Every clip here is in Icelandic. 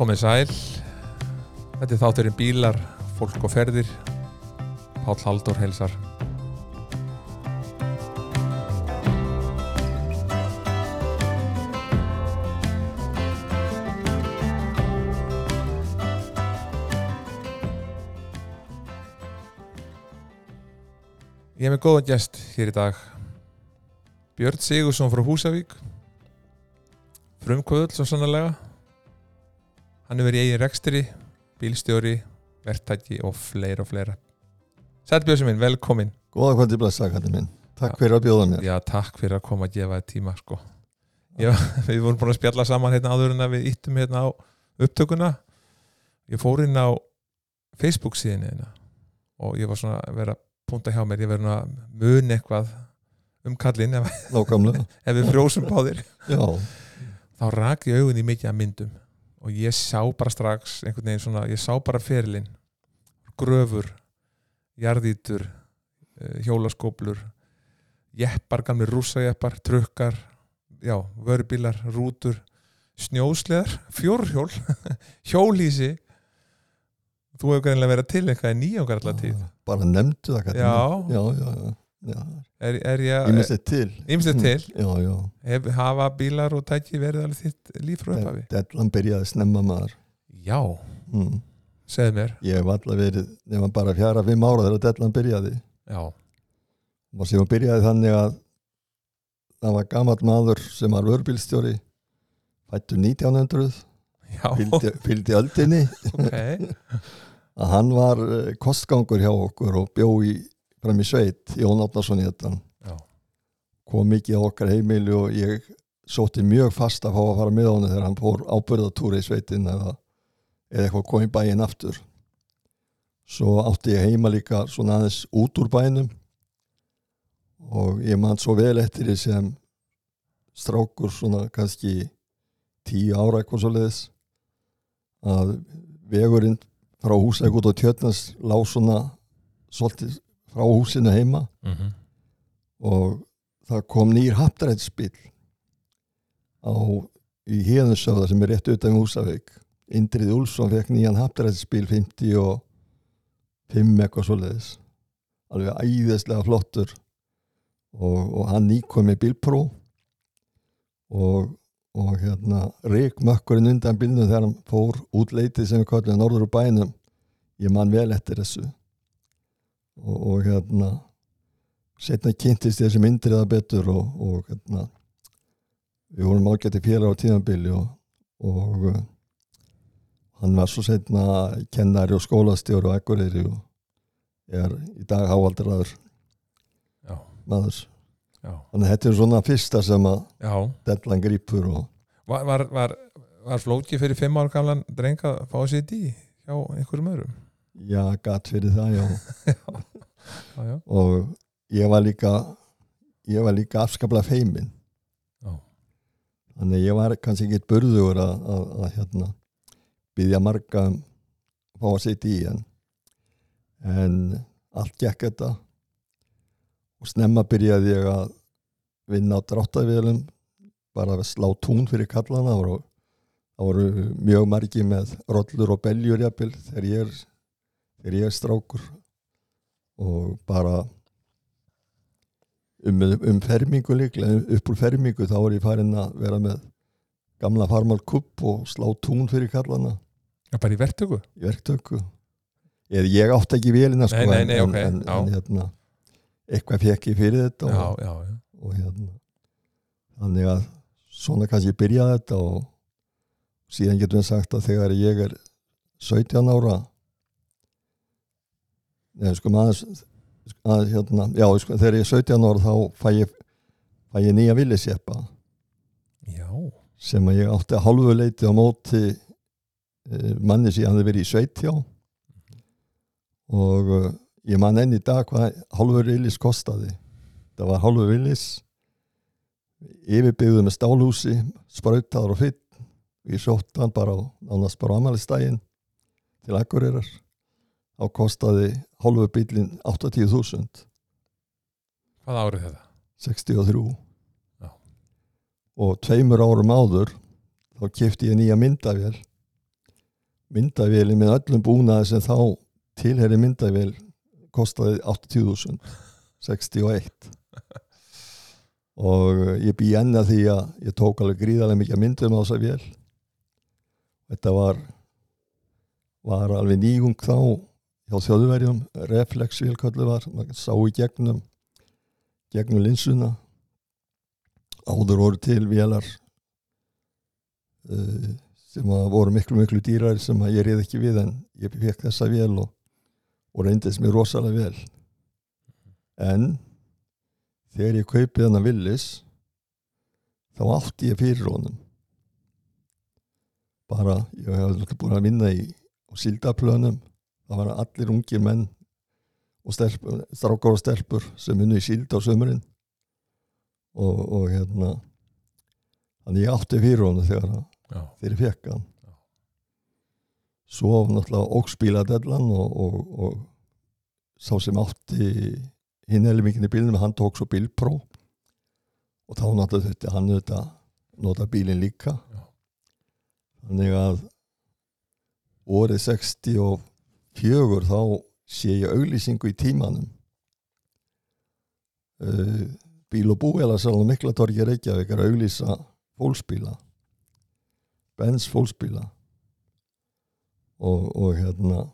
komið sæl. Þetta er þátturinn bílar, fólk og ferðir. Páll Halldór helsar Ég hef með góðan gest hér í dag. Björn Sigursson frá Húsavík. Frumkvöðl svo sannlega Hann hefur í eigin rekstri, bílstjóri, verktæki og fleira og fleira. Sætt Björnsum minn, velkomin. Góða kvöldi blessa, kallið minn. Takk fyrir að bjóða mér. Já, takk fyrir að koma að gefa þér tíma, sko. Já, við vorum búin að spjalla saman hérna áður en að við íttum hérna á upptökuna. Ég fór inn á Facebook síðan hérna og ég var svona að vera punta hjá mér, ég verði að muni eitthvað um kallin ef, ef við frjósum báðir. Já, Þá raki augun í mikið að myndum og ég sá bara strax einhvern veginn svona, ég sá bara ferilinn gröfur jarðítur, eh, hjólaskóplur jeppar, gamli rúsajeppar trukkar, já, vörubílar rútur, snjósleðar fjórhjól, hjólísi þú hefur greinlega verið til eitthvað í nýjangar allar tíð bara nefndu það Já. Já, já, já. Er, er ég, Ég minnst þetta til. til Já, já. hef, hafa bílar og tæki verið alveg þitt líf frá upphafi Dellan byrjaði snemma maður. já, Mm. segð mér Ég hef alltaf verið, nefnum bara fjara, fimm ára þegar Dellan byrjaði. já, Og sem hann byrjaði þannig að það var gamall maður sem var vörbílstjóri, fættu 1900, já, fylgdi, fylgdi öldinni. ok að hann var eh, kostgangur hjá okkur og bjó í, fram í sveit Jón Átnarsson í þetta já, kom mikið á okkar heimili og ég sótti mjög fast að fá að fara með honum þegar hann fór ábyrðatúri í sveitin eða, eða eitthvað kom í bæinn aftur. Svo átti ég heima líka svona aðeins út úr bænum og ég man svo vel eftir því sem strákur svona kannski tíu ára eitthvað svo leiðis að vegurinn frá húsæk út á tjötnans lág svona svolítið frá húsinu heima mm og það kom nýr haptarætsbíl á í Híðansöfða sem er rétt utan í Húsavík. Indrið Úlfsson fekk nýjan haptarætsbíl 50 og 5 eitthvað svoleiðis. Alveg æðislega flottur og, og hann nýkom með bílpró og, og hérna reik mökkurinn undan bílnum þegar hann fór út leitið sem við kallum norður úr bænum. Ég man vel eftir þessu og, og hérna setna kynntist þessi myndir það betur og, og hérna, við vorum ágætti félag á tímabili og, og uh, hann var svo setna kennari og skólastjóri og ekkureyri og er í dag háaldraður já, maður. já, Þannig að þetta er svona fyrsta sem að já. dellan grípur og Var, var, var, var flóki fyrir fimm ára gamlan dreng að fá sér dí hjá einhverjum öðrum já, gatt fyrir það, já. já, já, Og ég var líka, ég var líka afskaplega feiminn. já, Þannig ég var kannski ekki burður að, hérna, byggja marga um að fá að sitja í en, en allt gekk þetta. Og snemma byrjaði ég að vinna á dráttavélum bara að slá tún fyrir kallana. Voru, það voru mjög margi með rollur og beljur jafnvel þegar ég er, er strákur og bara um, um fermingu líklega, upp úr fermingu þá er ég farin að vera með gamla farmal kupp og slá tún fyrir kallana já, bara í verktöku? Í verktöku. Ég, ég átti ekki vélina sko, Nei, nei, nei, en, ok, en, já. en hérna, eitthvað fekk ég fyrir þetta já, og, já, já, og hérna. Þannig að svona kannski byrjaði þetta og síðan getum við sagt að þegar ég er 17 ára neða sko maður að, hérna, já sko þegar ég er 17 ára þá fæ ég, fæ ég nýja villisjeppa. Já, sem ég átti að hálfu leiti á móti eh, manni sem ég hafði verið í sveit hjá og uh, ég man enn í dag hvað hálfur villis kostaði. Það var hálfur villis yfirbyggðu með stálhúsi sprautaður og fyll ég sótt hann bara á nánast bara á amalistægin til Akureyrar þá kostaði hálfu bílinn 80.000 hvað árið þetta? 63 Já. og tveimur árum áður þá kefti ég nýja myndavél. Myndavéli með öllum búnaði sem þá tilheri myndavél kostaði 80.000 61 og ég bý enn að því að ég tók alveg gríðarlega mikið myndum á þessa vél. Þetta var var alveg nýjung þá hjá þjóðverjum reflexvél kallu var, maður sá í gegnum gegnum linsuna. Áður voru til vélar uh, sem að voru miklu miklu dýrar sem að ég reyði ekki við en ég fekk þessa vél og, og reyndist mér rosalega vel. En þegar ég kaupið hann að villis þá átti ég fyrir honum. Bara ég hef búin að vinna í síldaplönum það var allir ungir menn og stelpur, strákar og stelpur sem unni í síld á sömurinn og, og hérna þannig ég átti fyrir honum þegar Já. þegar ég fekk hann. Svo náttúrulega ókspíladellan og, og, og sá sem átti hinn mikinn í bílunum, hann tók svo bílpró og þá náttúrulega þetta hann þetta nota bílinn líka. Já. þannig að orðið 64 þá sé ég auglýsingu í tímanum. Uh, bíl og búela salunum Miklatorgi Reykjavík er að auglýsa fólksbíla Benz fólksbíla. Og, og hérna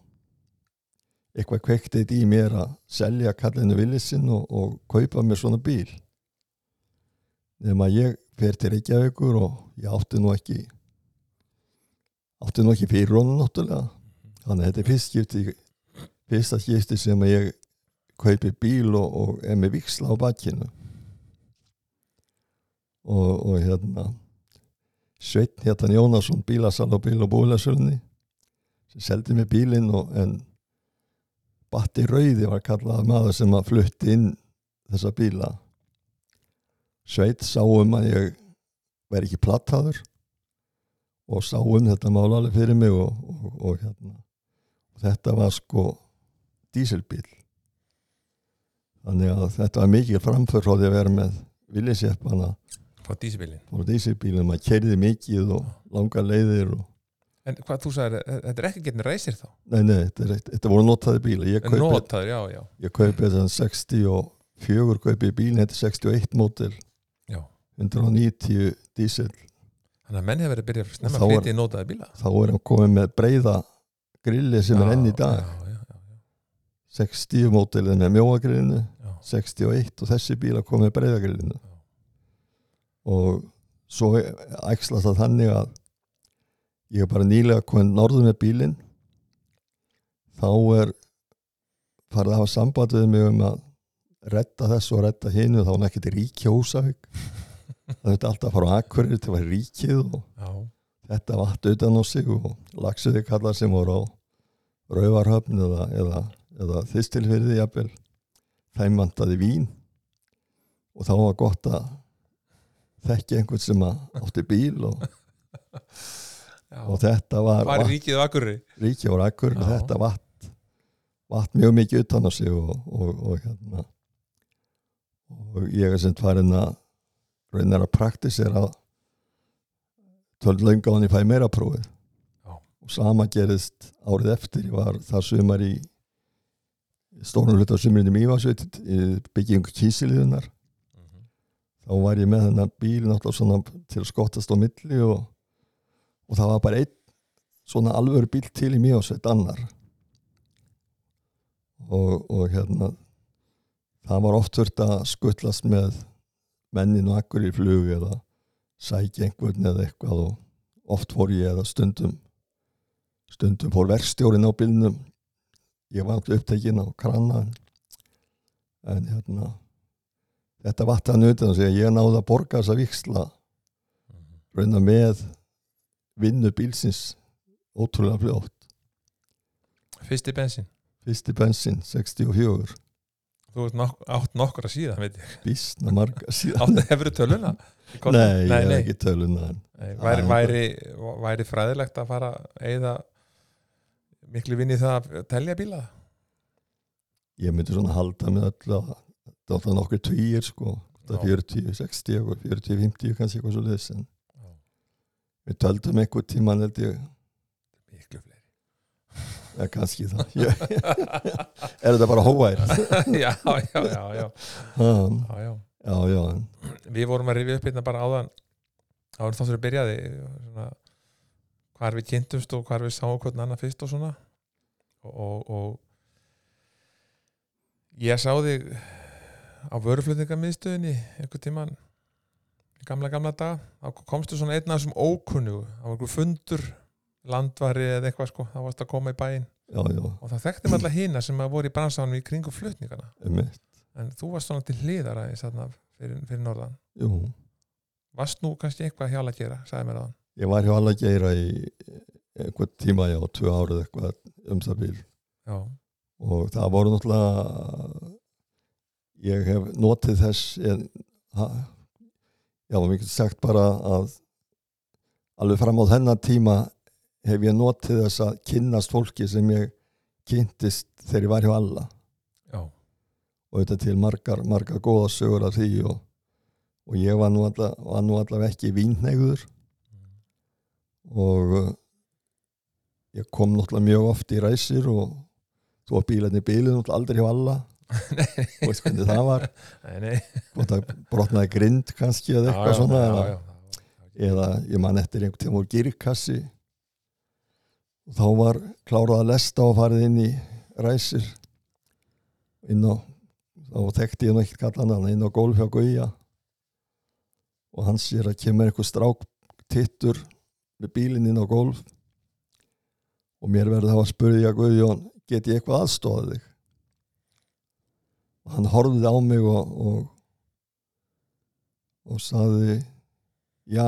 eitthvað kvektið í mér að selja kallinu villisinn og, og kaupa mér svona bíl. Nema ég fer til Reykjavíkur og ég átti nú ekki átti nú ekki fyrir honum náttúrulega þannig að þetta er fyrst skipti fyrsta skipti sem að ég kaupi bíl og, og er með viksla á bakkinu og, og hérna Sveitn hérna Jónasson bílasal og bíl og búilasölni sem seldi mig bílinn en Batti Rauði var kallað maður sem að flutti inn þessa bíla. Sveit sá um að ég veri ekki plattaður og sá um þetta mál alveg fyrir mig og, og, hérna þetta var sko dísilbíl þannig að þetta var mikið framför frá að vera með villisjeppana Fá dísibilin. og dísilbílum að kerði mikið og langa leiðir og En hvað þú sagðir, þetta er ekki getni reysir þá? nei, nei, þetta, er, þetta voru notaði bíla ég kaupi, notaður, já, já. ég kaupi þetta 64 kaupi bílinn, þetta er 61 mótil Já. 190 dísil Þannig að menn hefur verið að byrja að snemma að flytja í notaði bíla. þá er hann komið með breyða grilli sem er enn í dag. Já, já, já, já, 60 mótilin með mjóagrillinu já. 61 og þessi bíl að koma með breyðagrillinu Já. og svo æxlast það þannig að ég er bara nýlega komin norður með bílinn. Þá er farið að hafa samband við mig um að retta þessu og retta hinu. Þá er hann ekkert ríkja húsavík. Það er alltaf að fara á akkurir til að vera ríkið og Já, þetta vatt utan á sig og lagsiði kallar sem voru á rauvarhöfn eða, eða, eða þistilfyrði jafnvel þeim vantaði vín. Og þá var gott að þekki einhvern sem átti bíl og, og þetta var vatn, ríkið á Akurri? ríki og akkur og þetta vatt vatt mjög mikið utan á sig og, og, og hérna. Og ég er sem farin að raunar að praktisera tölv löngu á hann ég fæ meira prófið. Og sama gerist árið eftir ég var það sumar í stórnum hluta sumrinni Mývasveit í byggingu kísiliðunar Mhm. þá var ég með þennan bíl náttúrulega svona til að skottast á milli og, og það var bara einn svona alvöru bíl til í Mývasveit annar og, og hérna það var oft þurft að skuttlast með mennin og akkur í flug eða sækja einhvern eða eitthvað og oft fór ég eða stundum stundum fór verkstjórin á bílnum ég var alltaf upptekinn á krana en, hérna þetta vatt hann utan og segja ég náði að borga þessa viksla Mhm. rauna með vinnu bílsins ótrúlega fljótt Fyrsti bensin. fyrsti bensin 64 Þú ert nok átt nokkur að síðan, veit ég. bísna marga síðan Átt hefur töluna? Í kortinu? nei, ég nei, er nei. ekki töluna væri, væri, væri fræðilegt að fara eða miklu vinni það að telja bíla? ég myndi svona halda með öllu að það það nokkur tvíir sko það Já. 40, 60, eitthvað, 40, 50 kannski eitthvað svo liðs en Já. við töldum einhver tíman held ég Miklu fleiri. ja, kannski það er þetta bara hóvær já, já, já, já, um, já, já. já, já, Við vorum að rifja upp hérna bara áðan áður þáttur við byrjaði svona, hvar við kynntumst og hvar við sáum hvernig annar fyrst og svona. Og, og, og ég sá þig á vöruflutningamiðstöðinni einhvern tímann í gamla gamla dag þá komstu svona einn af þessum ókunnu á einhver fundur landvari eða eitthvað sko, þá varst að koma í bæinn. Já, já, og það þekktum alla hina sem að voru í bransanum í kringum flutningana. En þú varst svona til hliðar aðeins þarna fyrir, fyrir norðan. Jú. Varst nú kannski eitthvað hjá að gera, sagði mér aðan ég var hjá alla geira í einhvern tíma, já, tvö árið eitthvað um það bíl já, og það voru náttúrulega ég hef notið þess en, já, mér getur sagt bara að alveg fram á þennan tíma hef ég notið þess að kynnast fólki sem ég kynntist þegar ég var hjá alla. Já, og þetta til margar, margar góða sögur af því og, og ég var nú, alla, allavega ekki vínnegður og uh, ég kom náttúrulega mjög oft í ræsir og þú var bílarni í náttúrulega aldrei hjá alla. Og veist hvernig það var. Brotnaði grind kannski eða eitthvað já, svona já, eða, já, eða ég man eftir einhvern tíma úr girkassi og þá var klárað að lesta og farið inn í ræsir. Inn á þá þekkti ég ekkert kallan hann inn á gólf hjá Guðja og hann sér að kemur einhver strák tittur með bílinn inn á gólf og mér verður þá að spurja Guðjón get ég eitthvað aðstofað þig og hann horfði á mig og og, og saði já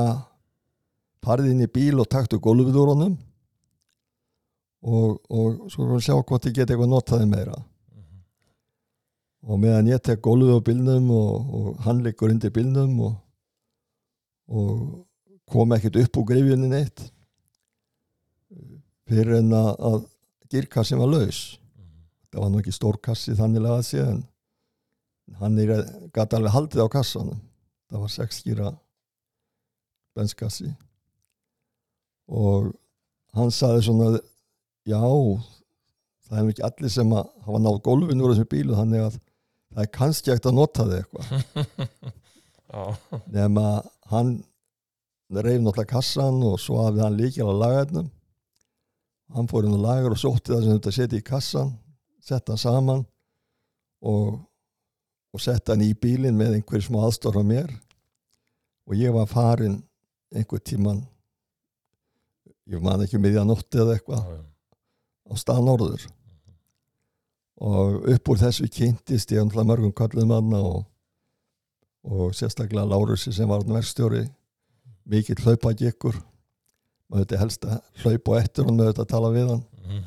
farið inn í bíl og taktu gólfið úr honum og, og svo erum við að sjá hvort ég get eitthvað notaði meira Mhm. og meðan ég tek gólfið á bílnum og, og hann liggur undir bílnum og kom ekkert upp úr grifjunni neitt fyrir en að, að girkassin var laus. Það var nú ekki stór kassi þannig að sé en hann er, gat alveg haldið á kassanum. Það var sex skýra benskassi og hann saði svona já það er ekki allir sem að hafa náð gólfin úr þessum bílu þannig að það er kannski ekkert að nota þig eitthvað. Nema hann reyf náttúrulega kassan og svo hafði hann líkjala að laga hennum hann fór inn og lagar og sótti það sem þetta setja í kassan setta hann saman og, og setta hann í bílinn með einhver smá aðstór á mér. Og ég var farin einhver tíman ég man ekki með því að nótti eða eitthvað á stað norður. Og upp úr þessu kynntist ég náttúrulega mörgum kallum manna og, og sérstaklega Lárusi sem var verkstjóri mikill hlaupagikkur maður þetta helst að hlaupa á eftir hann með þetta að tala við hann Mhm.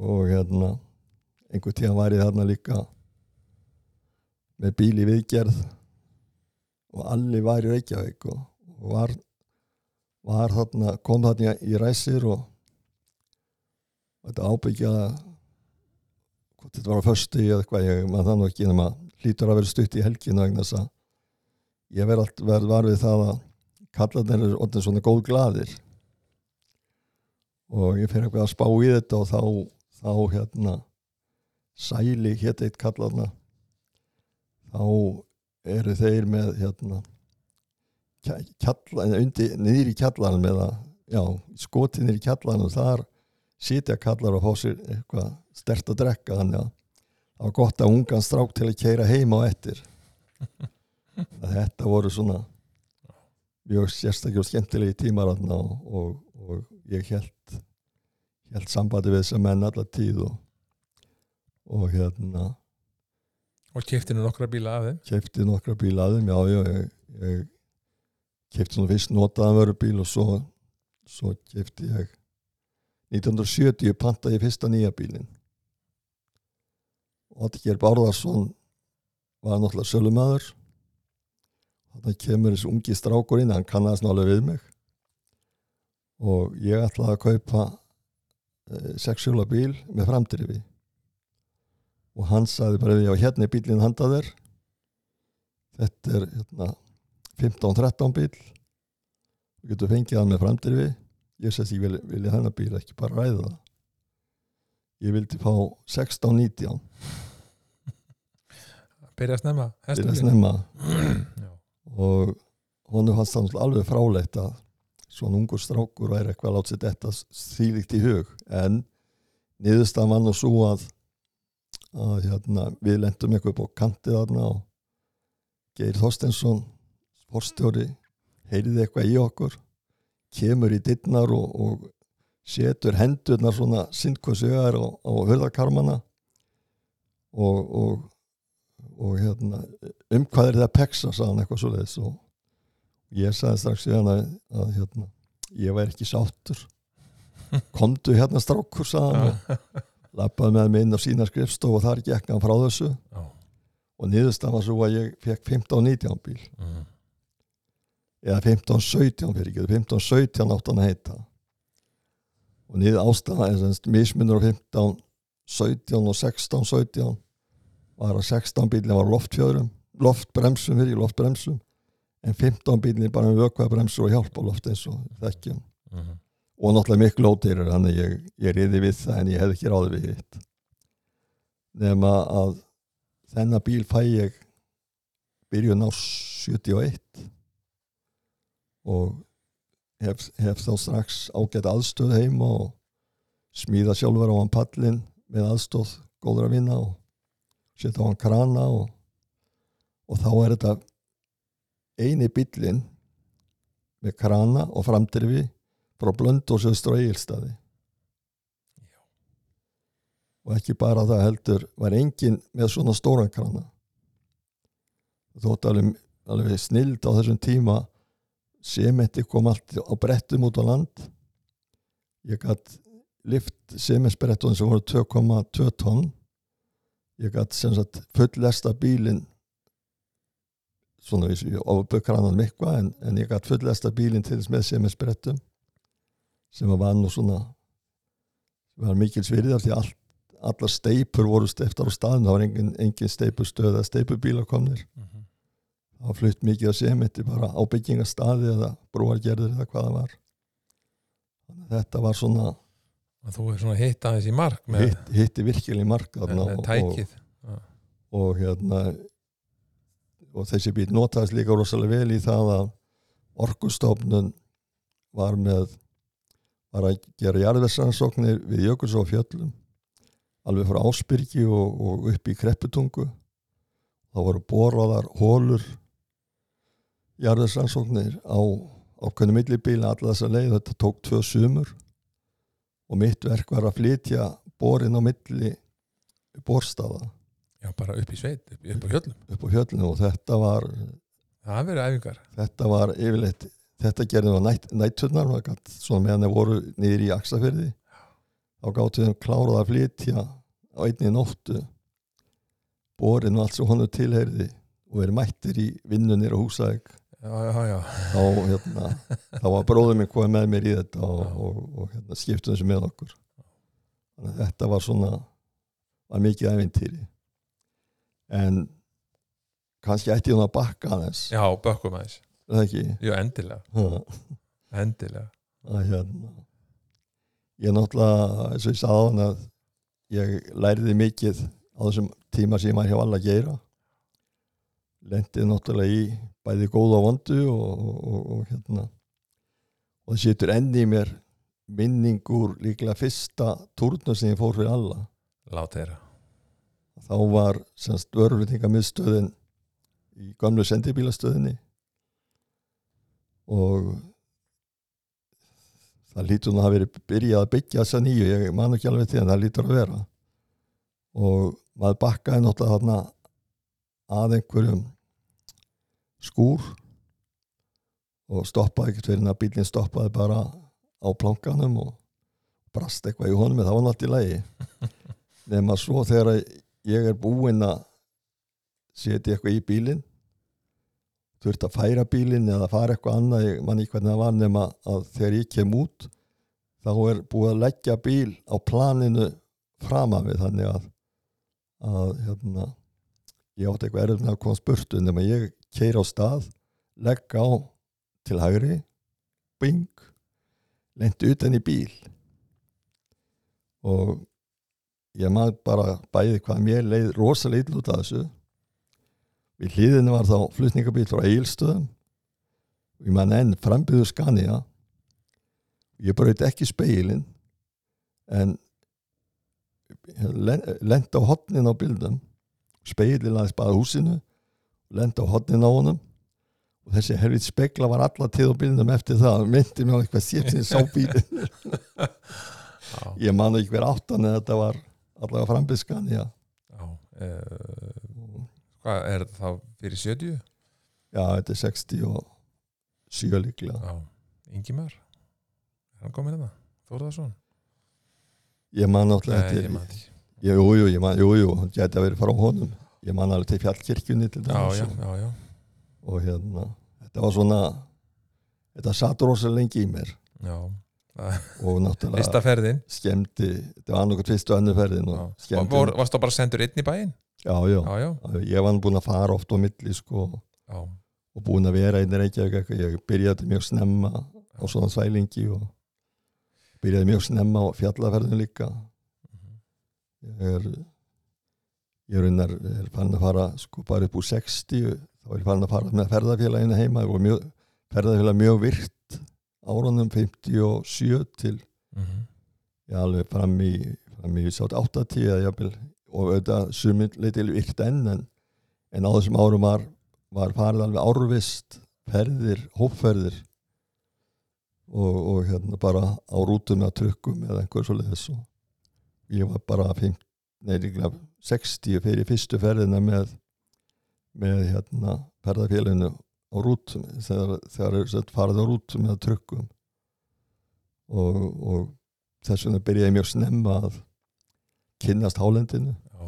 og hérna einhver tíðan var ég þarna líka með bíl í viðgerð og allir var í Reykjavík og, og var, var þarna, kom þarna í ræsir og þetta ábyggja hvort þetta var á föstu eða eitthvað ég maður þannig ekki nema hlýtur að vera stutt í helginu vegna þess að ég verð var við það að kallarnir eru orðin svona góð glaðir. Og ég fyrir eitthvað að spá í þetta og þá, þá hérna sæli hétt eitt kallarna þá eru þeir með hérna kjallan, undir, niður í kjallan með að, já, skotið niður í kjallan og þar sitja kallar og fá sér eitthvað stert að drekka. Þannig að það var gott að ungan strák til að keira heima á eftir. Að þetta voru svona mjög sérstaklega og skemmtilegi tímar og, og, og ég held held sambandi við þessar menn allar tíð og, og hérna. Og kefti nú nokkra bíla af þeim? Kefti nokkra bíla að þeim, já, já, ég, ég kefti svona fyrst notaðan vörubíl og svo, svo kefti ég 1970 pantaði ég fyrsta nýja bílinn. Oddgeir Bárðarsson var náttúrulega sölumæður þannig kemur þessi ungi strákur inn hann kannast nálega við mig. Og ég ætlaði að kaupa e, sexjóla bíl með framdrifi. Og hann sagði bara já hérna er bílinn handað þér. Þetta er hérna, 15-13 bíl þú getur fengið hann með framdrifi. Ég sést ég vilja, vilja hennar bíl ekki bara ræða það. Ég vildi fá 16-19 byrja að snemma til að snemma. og honum það náttúrulega alveg fráleitt að svona ungur strákur væri eitthvað að láta sér þetta þýlikt í hug. En niðurstaðan var nú svo að, að hérna, við lendum eitthvað upp á kantið þarna og Geir Þorstensson forstjóri heyriði eitthvað í okkur kemur í dittnar og, og setur hendurnar svona sindkvæðsögar á, á hörðarkarmana og, og, og hérna, um hvað er það að peksa sagði hann eitthvað svo leiðis og ég sagði strax við hann að, að hérna, ég væri ekki sáttur. Komdu hérna strákur og lappaði með mig inn á sína skrifstof og þar gekk hann frá þessu. Já. og niðurstaðan var svo að ég fekk 15-19 bíl. Mhm. eða 15-17 fyrir ekki 15-17 átt hann að heita. Og niður ástæða er semst mismunur á 15-17 og 16-17 var að 16 bílinn var loftfjöðrum loftbremsum fyrir loftbremsum en 15 bílinn bara með vökvabremsur og hjálpa loft eins og þekkjum Mhm. og náttúrulega miklu ódýrar þannig ég, ég riði við það en ég hef ekki ráði við hitt nema að þennan bíl fæ ég byrjun á 71 og hef, hef þá strax ágætt aðstöð heim og smíða sjálfur á hann pallin með aðstóð góður að vinna og setja á hann krana og, og þá er þetta eini bílinn með krana og framdrifi frá Blöndós östur og Egilstaði og ekki bara það heldur var engin með svona stóran krana. Þótt alveg, alveg snild á þessum tíma sementi kom allt á brettum út á land. Ég gætt lift sementsbrettum sem voru 2,2 tonn ég gætt sem sagt fullesta bílinn svona ég ofbökranan mikvað en, en ég gætt fullesta bílinn til þess með sementsbrettum sem var nú svona sem var mikil svirðar því all, allar steipur voru steiptar á staðin það var engin, engin steipustöð eða steipubílar komnir Mhm. það var flutt mikið af sementi bara á byggingastaði eða brúargerðir eða hvað það var að þetta var svona Og þú er svona hitt aðeins í mark hitt, hitti virkilega mark með, þarna og, og, og hérna og þessi bíl notaðist líka rosalega vel í það að orkustofnun var með var að gera jarðversansóknir við Jökuls og fjöllum alveg frá Ásbyrgi og, og upp í Krepputungu. Það voru boraðar hólur jarðversansóknir á ákveðinu millibíla alla þessa leið. Þetta tók tvö sumur og mitt verk var að flytja borin á milli borstaða. Já, bara upp í sveit, upp, upp á hjöllum. Upp á fjöllinu og þetta var Það verið æfingar. þetta var yfirleitt þetta gerðum við nætt, nætturnar það svona meðan þeir voru niður í Aksafyrði þá gáttu þeim klárað að flytja á einni nóttu borin og allt sem honum tilheyrði og verið mættir í vinnunir og húsæk Já, já, já, þá, hérna, þá var bróður minn komið með mér í þetta og, og, og hérna, skiptum þessu með okkur. Þannig að þetta var svona var mikið ævintýri. En kannski ætti hún að bakka aðeins. Já, bökkum aðeins. Jú, endilega, endilega. Að hérna ég náttúrulega eins og ég sagði hann að ég læriði mikið á þessum tíma sem ég var hjá alla að gera lendið náttúrulega í bæði góða og vondu og, og, og, hérna. Og það setur enni í mér minningur líklega fyrsta túrna sem ég fór fyrir alla. Lát þeirra þá var semst vörflutningamiðstöðin í gamlu sendibílastöðinni. Og það lítur að hafa verið byrjað að byggja þessa nýju, ég man ekki alveg til en það lítur að vera. Og maður bakkaði náttúrulega þarna að einhverjum skúr og stoppaði ekkert fyrir að bílinn stoppaði bara á plankanum og brast eitthvað í honum en það var náttúrulega í lagi. Nema svo þegar ég er búinn að setja eitthvað í bílinn þurft að færa bílinn eða fara eitthvað annað, ég man ekki hvernig það var nema að þegar ég kem út þá er búið að leggja bíl á planinu fram af við þannig að, að hérna, ég átti eitthvað erfn að koma spurtu nema ég keir á stað legg á til hægri bing lendi utan í bíl. Og ég maður bara bæði hvað mér leið rosalega illa út af þessu. Við hlýðinu var þá flutningabíl frá Egilstöðum og ég man enn frambyggðu Skania ég braut ekki speilin en lenda á hotnin á bildum speilin aðeins bara húsinu lenda á hotnin á honum og þessi helvit spekla var alla tíð á bildum eftir það myndi mér á eitthvað sér sem sá bílin ég man ekki hver áttan en þetta var allavega frambiskan já. já uh, hvað er þetta þá fyrir 70? já, þetta er 67 líklega Já, Ingimar er hann komin hérna? Þórðarsson? ég man náttúrulega Nei, eftir ég man því jú, jú, ég jú, jú, hann geti að vera frá honum ég man alveg til fjallkirkjunni til Já, dæmis já, og- hérna, þetta var svona þetta satt rosalega lengi í mér. Já. og náttúrulega skemmti, þetta var annað fyrstu önnu ferðin Varst þá bara sendur einn í bæinn? já, já, ég var nú búinn að fara oft á milli sko, og búinn að vera einn Reykjavík eitthvað. ég byrjaði mjög snemma á svona svælingi og byrjaði mjög snemma á fjallaferðin líka. Mhm. ég er ég er, unnar, er fann að fara sko bara upp úr 60 þá er ég fann að fara með ferðafélaginu heima og mjög, ferðafélag mjög virt árunum 57 til Mhm. já, alveg fram í, fram í 80 eða jafnvel og auðvitað sumið leitil virt enn en, en á þessum árum var, var farið alveg árvist ferðir, hópferðir og, og hérna bara á rútum eða trukkum eða einhver svo leiðis og ég var bara 5, nei, líklega 60 fyrir fyrstu ferðina með með hérna ferðarfélaginu á rútum þegar, þegar er farið á rútum eða trukkum. Og, og þess vegna byrjaði ég mjög snemma að kynnast hálendinu. Já.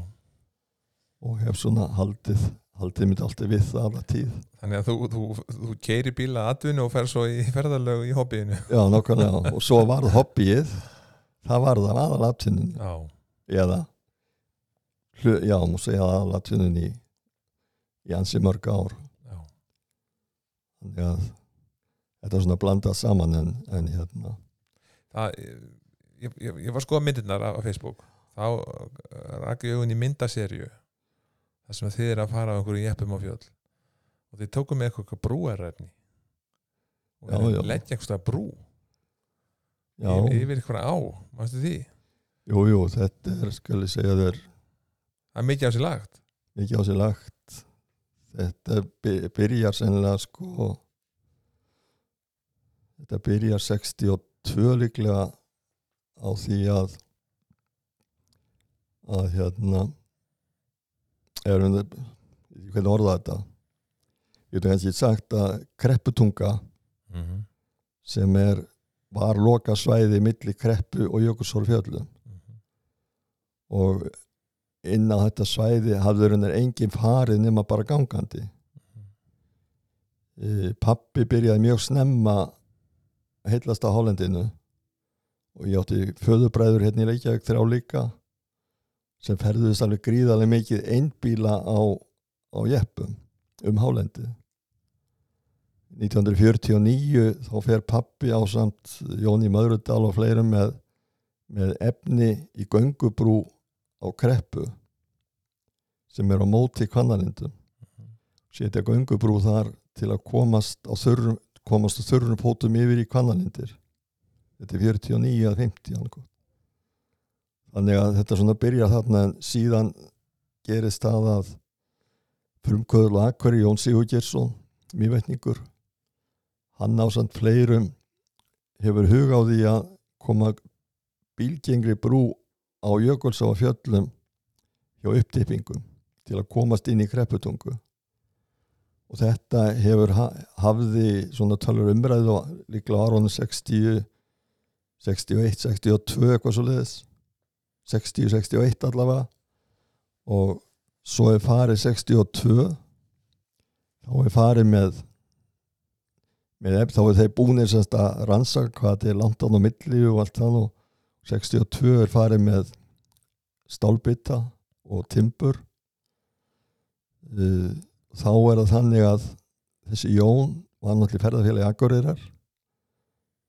og hef svona haldið haldið mitt alltaf við það alla tíð. Þannig að þú, þú, þú keiri bíla atvinnu og fer svo í ferðalög í hobbyinu. Já, nákvæmlega, og svo var það hobbyið það var það aðalatvinnin Já, eða já, múið segja aðalatvinnin í ansi mörg ár. Þannig að þetta er svona blandað saman en, en hérna. Það ég, ég, ég var að skoða myndirnar á, Facebook. Þá rakki augun í myndaserju þar sem þið er að fara á einhverju jeppum á fjöll. Og þið tókum með eitthvað brúarræfni og Já, já. leggja einhverstað brú já, yfir, eitthvað á, mástu því? Jú, jú, þetta er, skal ég segja þér það er mikið á sér lagt. Mikið á sér lagt. Þetta by- byrjar sennilega sko þetta byrjar 62 líklega á því að að hérna erum við hvernig orða þetta? Ég veit kannski sagt að krepputunga mm -hmm. sem er var loka svæði milli kreppu og jökulsórfjöllum og inn á þetta svæði hafður hennar engin farið nema bara gangandi. E, pappi byrjaði mjög snemma heillast á Hollendinu og ég átti föðubræður hérna í Reykjavík þrjá líka sem ferðuðist alveg gríðarlega mikið einbíla á, á jeppum um Hálendið. 1949 þá fer pappi á samt Jóni Möðrudal og fleirum með, með efni í göngubrú á kreppu sem er á móti kvannalindum setja göngubrú þar til að komast á þurrum komast á þurrum fótum yfir í kvannalindir þetta er 49 að 50 annað. þannig að þetta svona byrjar þarna en síðan gerist það að frumkvöðul og akkari Jón Sigurgjersson mývetningur hann á samt fleirum hefur hug á því að koma bílgengri brú á Jökulsá og fjöllum hjá upptippingum til að komast inn í krepputungu. Og þetta hefur ha hafði svona tölur umræðu líklega áraunum 60 61, 62 eitthvað svo leiðis 60, 61 allavega. Og svo er farið 62 þá er farið með með ef þá er þeir búinir að rannsaka hvað þetta er langt án og milli og allt það og 62 er farið með stálbytta og timbur. Uh, þá er það þannig að þessi Jón var náttúrulega ferðarfélagi Akureyrar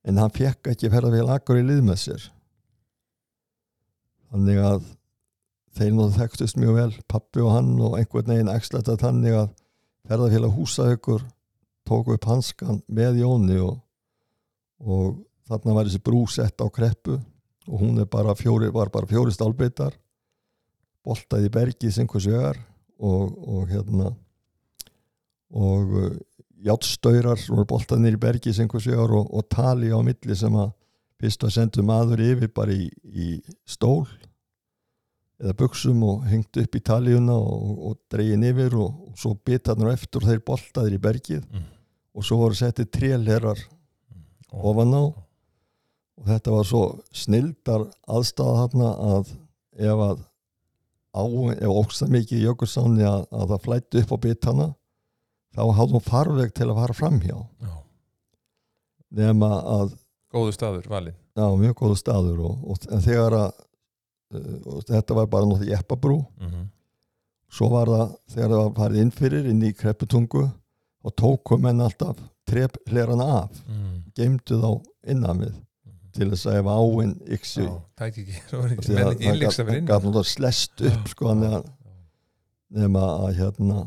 en hann fekk ekki ferðarfélagi Akureyri lið með sér. Þannig að þeir nú þekktust mjög vel pappi og hann og einhvern veginn ekslætt að þannig að ferðarfélag húsaukur tók upp hanskan með Jóni og, og þarna var þessi brú sett á kreppu og hún er bara fjóri, var bara fjóri stálbeitar boltaði í bergi sem hversu ögar og, og hérna og uh, játstöyrar voru boltaði nýri bergi sem hversu ögar og, og tali á milli sem að fyrst að sendu maður yfir bara í, í stól eða buksum og hengt upp í taljuna og, og dreyin yfir og, og svo bitarnir eftir og þeir boltaðir í bergið Mm. og svo voru settið trélherar ofan á og þetta var svo snildar aðstæða þarna að ef að á, ef ógsta mikið í jökulsáni að, að það flætti upp á bitana þá hafði hún farveg til að fara framhjá Já. nema að góðu staður valinn Já, mjög góðu staður og, og en þegar að uh, þetta var bara náttúrulega jeppabrú mm -hmm. svo var það þegar það var farið inn fyrir inn í krepputungu og tókum henn alltaf treflerana af mm. geimdu þá innan við til þess að ef áinn yksi tæk ekki, er ekki menn ekki innleiksa fyrir inn gaf náttúrulega slest upp sko nema, nema að hérna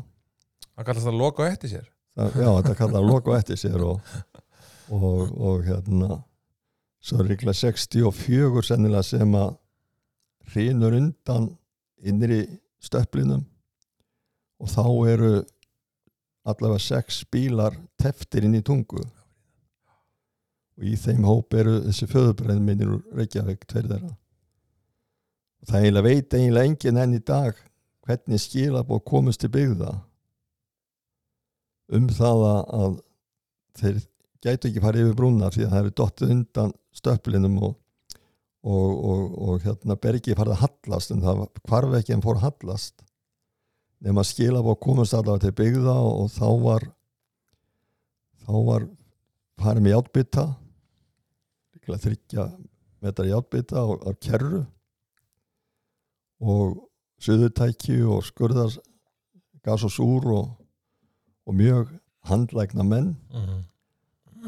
hann kallast það að loka á eftir sér. Það, já þetta kallar að loka á eftir sér og, og, og hérna svo er líklega 64 sennilega sem að hrýnur undan innri stöpplinum og þá eru allavega sex bílar teftir inn í tungu og í þeim hóp eru þessi föðubræðin minnir úr Reykjavík þeirra. Og það eiginlega veit eiginlega enginn enn í dag hvernig skilabóð komist til byggða um það að, þeir gætu ekki farið yfir brúna því að það eru dottið undan stöpplinum og, og, og, og hérna bergi farið að hallast en það hvarf ekki en fór að hallast. Nema skilabóð komast allavega til byggða og, og þá var þá var farið með játbytta þryggja metrar játbytta á, á kerru og suðutæki og skurðar gas og súr og, og mjög handlægna menn. Mm -hmm.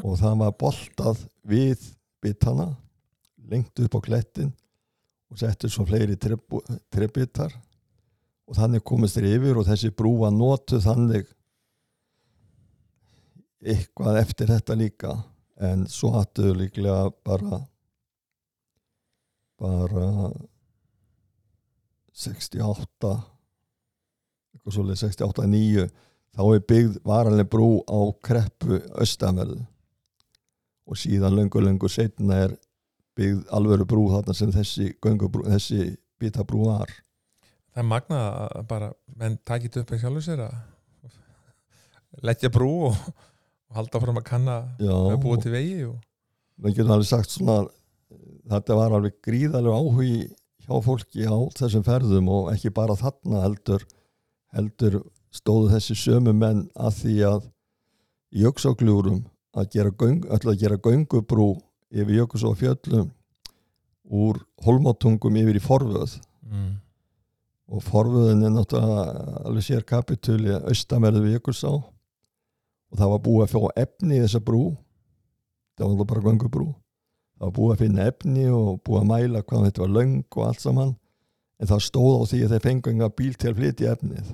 og það var boltað við bitana lengt upp á klettin og settur svo fleiri trebitar. Og þannig komist þeir yfir og þessi brú var notuð þannig eitthvað eftir þetta líka en svo hattuðu líklega bara bara 68 eitthvað svolítið 68-9 þá er byggð varanlega brú á kreppu austanverðu. Og síðan löngu löngu setna er byggð alvöru brú þarna sem þessi, göngubrú, þessi bitabrú var. Það er magnað að bara menn takit upp eða sjálfur sér að leggja brú og, og halda fram að kanna að búa til vegi og... við getum alveg sagt svona þetta var alveg gríðarlega áhugi hjá fólki á þessum ferðum og ekki bara þarna heldur heldur stóðu þessi sömu menn að því að í jöksákljúrum að gera, göng, að gera göngubrú yfir jökus og fjöllum úr holmátungum yfir í forvöð. Mm. og forvöðin er náttúrulega alveg sér kapitúli austamerðu við jökulsá og það var búið að fá efni í þessa brú. Það var bara göngubrú það var búið að finna efni og búið að mæla hvað þetta var löng og allt saman. En það stóð á því að þeir fengu enga bíl til að flytja efnið.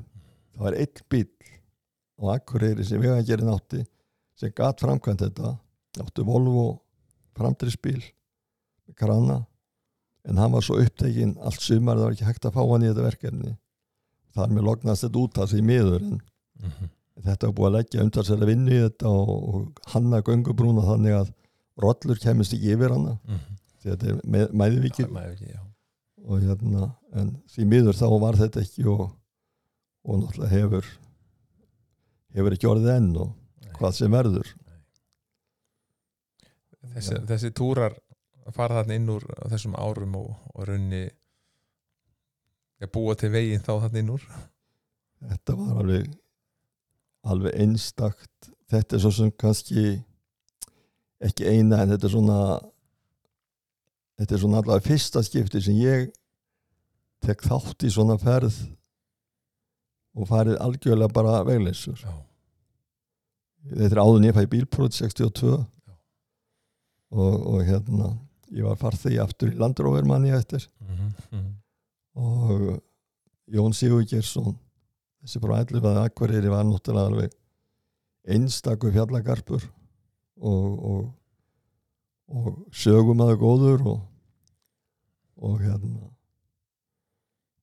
Það var eitt bíl á Akureyri sem vegagerinn átti sem gatt framkvæmt þetta. Áttu Volvo framdrisbíl krana. En hann var svo upptekinn allt sumar það var ekki hægt að fá hann í þetta verkefni. Þar með lognast þetta út af því miður en Mm -hmm. Þetta var búið að leggja umtalsæla vinnu í þetta og, hanna göngubrúna þannig að rollur kemist ekki yfir hana Mm -hmm. því þetta er með, ekki, já. og hérna en því miður þá var þetta ekki og, og náttúrulega hefur hefur ekki orðið enn og hvað sem verður þessi, Já. þessi túrar fara þarna inn úr þessum árum og, og raunni að búa til veginn þá þarna inn úr þetta var alveg alveg einstakt. Þetta er svo sem kannski ekki eina en þetta er svona þetta er svona allavega fyrsta skipti sem ég tek þátt í svona ferð og farið algjörlega bara vegleysur. Þetta er áður nýfa í bílprót 62 Já. og, og hérna ég var farþegi aftur í landróver manni eftir. Mm -hmm. og Jón Sigur Þessi frá 11 að Akureyri var náttúrulega alveg einstakur fjallagarpur og, og, og sögum aða góður og, og hérna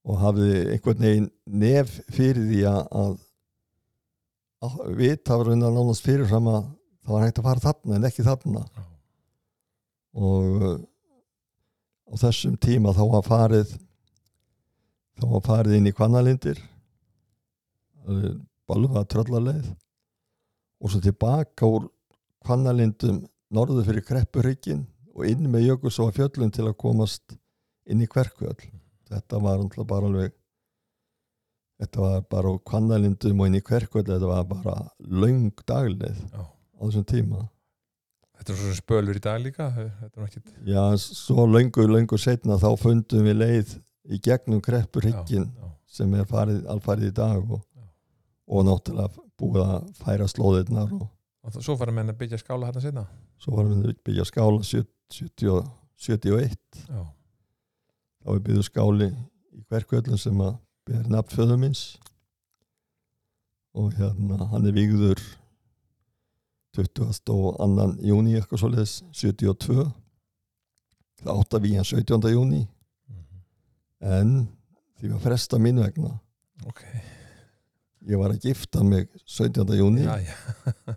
og hafði einhvern veginn nef fyrir því að, að, að vita var raunar nánast fyrirfram að það var hægt að fara þarna en ekki þarna. Og á þessum tíma þá var farið þá var farið inn í kvannalindir balva tröllaleið og svo tilbaka úr kvannalindum norðu fyrir Kreppurhyggin og inn með Jökulsóa fjöllum til að komast inn í Kverkfjöll þetta var náttúrulega bara alveg þetta var bara úr kvannalindum og inn í Kverkfjöll þetta var bara löng dagleið Já. á þessum tíma Þetta er svona spölur í dag líka ekkit Já, svo löngu, löngu setna þá fundum við leið í gegnum Kreppurhyggin Já, sem er farið, alfarið í dag og. Og náttúrulega búið að færa slóðirnar og Og svo fara menn að byggja skála hérna setna svo varum við að byggja skála 70 og 71 Já, þá við byggðum skáli í hverkvöldum sem að ber nafn föður minns og hérna hann er vígður 20. og annan júni eitthvað svoleiðis 72 það átt að víja 17. júni en því var fresta mín vegna. Ok ég var að gifta mig 17. júni Já, já,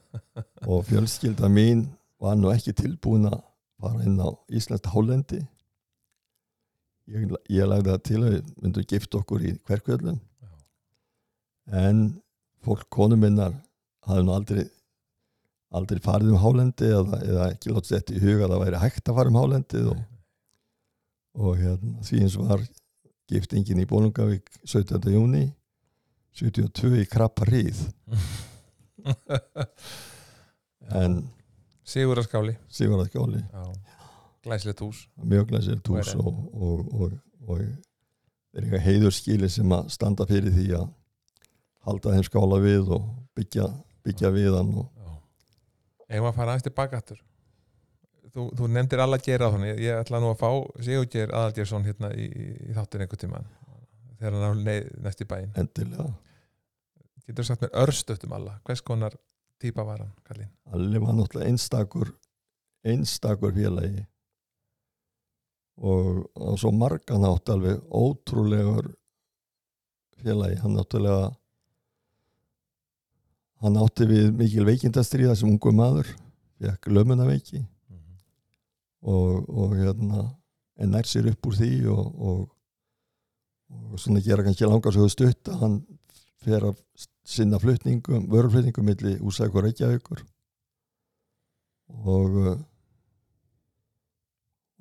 og fjölskylda mín var nú ekki tilbúin að fara inn á Íslands hálendi ég, ég lagði það til að við myndum gifta okkur í hverkvöldum en fólk konu minnar hafði nú aldrei aldrei farið um hálendi eða, eða ekki látið þetta í huga að það væri hægt að fara um hálendið og, og hérna, því eins var giftingin í Bólungavík 17. júni 72 í Krapparíð en Sigur að skáli Sigurðar Skjóli Já, glæsilegt hús. Mjög glæsilegt hús Og og, og, og, er eitthvað heiðurskili sem að standa fyrir því að halda þeim skála við og byggja, byggja við hann og Já. Eigum að fara aðeins tilbaka aftur? Þú, þú nefndir alla gera þannig ég, ætla nú að fá Sigurgeir Aðalgeirsson hérna í, í þáttin einhvern tíma þegar hann á næst í bæinn. Endilega. Getur sagt mér örstuft um alla? Hvers konar típa var hann, Kallinn Alli var náttúrulega einstakur einstakur félagi. Og á svo margan átt alveg ótrúlegur félagi. Hann náttúrulega hann átti við mikil veikindastriða sem ungu maður fekk lömunaveiki. Og, og hérna en nær sér upp úr því og, og, og svona gera kannski langar svo stutt að hann fer að sinna flutningum, vöruflutningum milli Úsæk og Reykjavíkur. Og uh,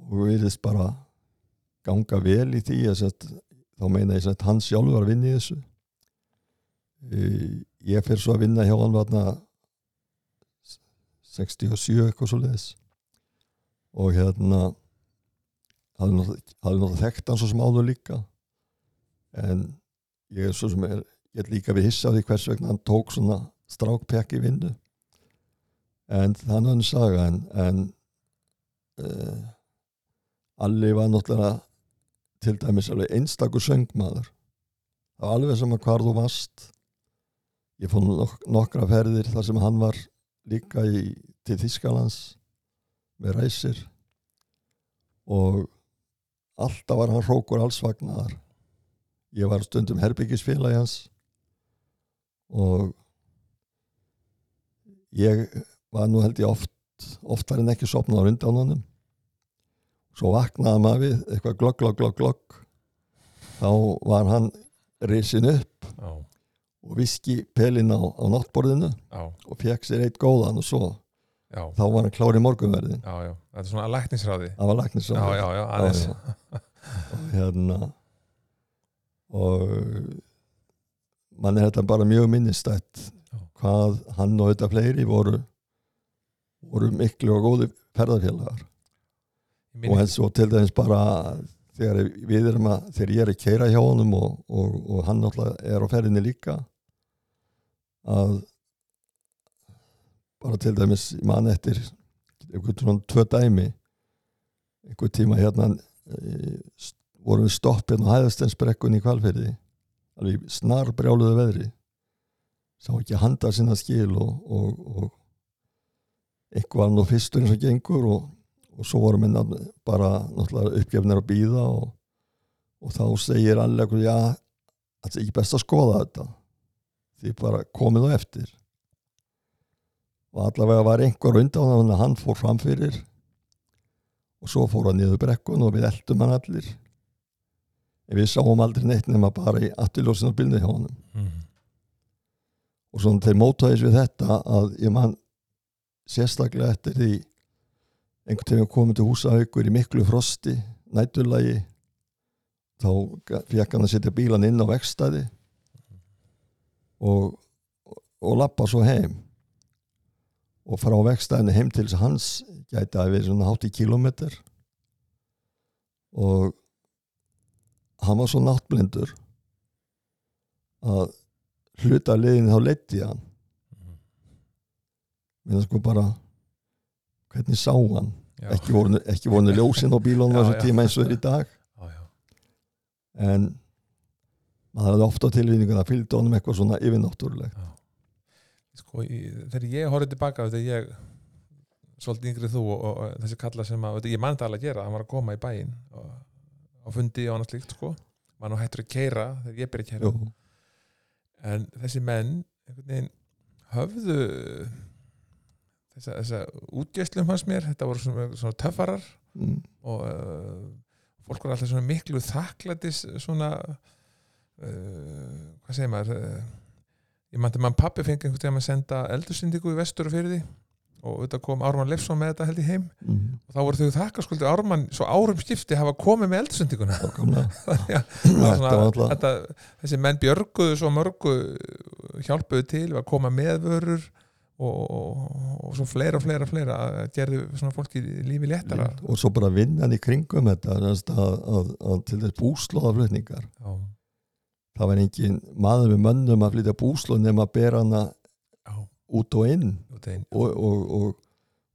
og viðist bara ganga vel í því að þá meina ég að hann sjálfur var að vinna í þessu. E, ég fer svo að vinna hjá hann varna 67 eitthvað svo leiðis og hérna hafði náttúrulega þekkt hann svo sem áður líka en ég er svo sem er ég er líka við hissa á því hvers vegna hann tók svona strákpekk í vinnu. En er hann saga en, en uh, Alli var náttúrulega til dæmis alveg einstakur söngmaður. Það var alveg sem að hvar þú varst. Ég fór nok nokkra ferðir þar sem hann var líka í, til Þískalands með ræsir. Og alltaf var hann hrókur alls vagnar ég var stundum herbyggisfélagi hans og ég var nú held ég oft oftar en ekki sopnað á undan honum. Svo vaknaði maður við eitthvað glogg, glogg, glogg, glogg þá var hann risin upp Já, og viski pelin á, á náttborðinu já, og fekk sér eitt góðan og svo já, þá var hann klár í morgunverðin Þetta er svona að læknisráði. Það var læknis Já, já, já, aðeins. Já, og hérna og mann er þetta bara mjög minnistætt hvað hann og þetta fleiri voru voru miklu og góði ferðarfélagar minni og eins og til dæmis bara þegar við erum að þegar ég er að keira hjá honum og, og, og hann náttúrulega er á ferðinni líka að bara til dæmis mann eftir einhvern svona tvö dæmi einhvern tíma hérna e, vorum við stoppin á hæðastensbrekkun í kvalfyrði alveg snar brjáluðu veðri. Sá ekki handa sinna skil og, og, og var nú fyrstur eins og gengur og, og svo voru minna bara uppgefnir að býða og, þá segir alveg já, það er ekki best að skoða þetta. Því bara komið á eftir. Og allavega var einhver undan þannig að hann fór framfyrir og svo fór hann niður brekkun og við eldum hann allir við sáum aldrei neitt nema bara í afturljósinu bylni hjá honum. Mm. og svona þeir mótaðis við þetta að ég man sérstaklega eftir því einhvern tíma komið til húsahaukur í miklu frosti, nætturlagi þá fekk hann að setja bílan inn á vekstæði og, og lappa svo heim. Og frá vekstæðinu heim til hans gæti að vera svona 80 kilometr og hann var svo náttblindur að hluta liðin þá leiti hann. Við sko bara hvernig sá hann? Já. ekki voru, voru ljósin á Já, þessu tíma eins og er í dag. Já, já. en maður hafði ofta tilvinningun að fylgja honum eitthvað svona yfirnáttúrulegt. Sko, þegar ég horfði tilbaka þegar ég svolítið yngri þú og, og, þessi kalla sem að, ég mann það alveg að gera hann var að koma í bæinn og, á fundi og annað slíkt sko. Maður nú hættur að keira þegar ég byrja að keira Jú, en þessi menn veginn höfðu þessa, þessa útgjöslum hans mér. Þetta voru svona, svona töffarar mm, og uh, fólk voru alltaf svona miklu þakklætis svona uh, hvað segir maður uh, ég mætti mann pappi fengi einhvern veginn að senda eldursyndiku í vestur og fyrir því og auðvitað kom Ármann Leifsson með þetta held í heim. Mm, og þá voru þau þakkarskuldi Ármann svo árum skipti hafa komið með alltaf þetta, þessi menn björguðu svo mörgu hjálpuðu til að koma með vörur og, og, og svo fleira og fleira fleira að gerðu svona fólki lífi léttara. Og svo bara vinnan í kringum þetta að, að, að til þess búslóðaflutningar. Það var engin maður með mönnum að flytja búslóð nema að bera hana út og inn. Út og, og, og,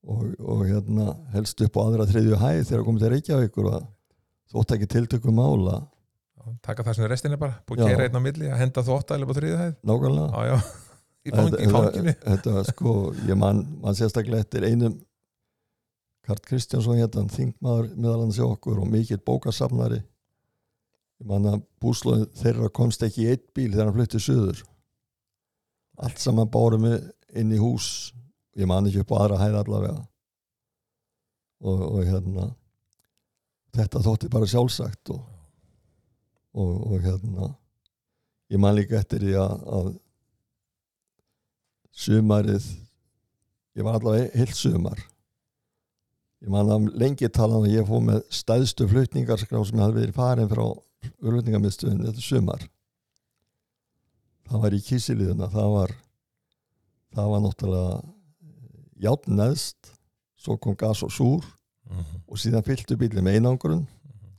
og, og hérna helst upp á aðra þriðju hæð þegar komið til Reykjavíkur og þótt ekki tiltökum mála. Taka það sem er restina bara, búið að keira einn á milli að henda þvótt alveg á þriðu hæð. Nákvæmlega. Já, í, fang, í fanginu. sko, ég man, man sérstaklega eftir einum Karl Kristjánsson hérna, þingmaður meðal hann sjá okkur og mikill bókasafnari. Ég man að búslóðin þeirra komst ekki í eitt bíl þegar hann fluttið suður. Allt saman bárum við inn í hús. Ég man ekki upp á aðra hæð allavega. Og, og hérna þetta þótti bara sjálfsagt og, og, og hérna ég man líka eftir því að, að sumarið ég var allavega heilt sumar. Ég man að lengi talan að ég fóð með stæðstu flutningarskrá sem ég hafði verið farin frá flutningamiðstöðin þetta sumar. Það var í kísiliðuna það var það var náttúrulega játn neðst svo kom gas og súr Mhm, og síðan fylltu bílið með einangrun mhm.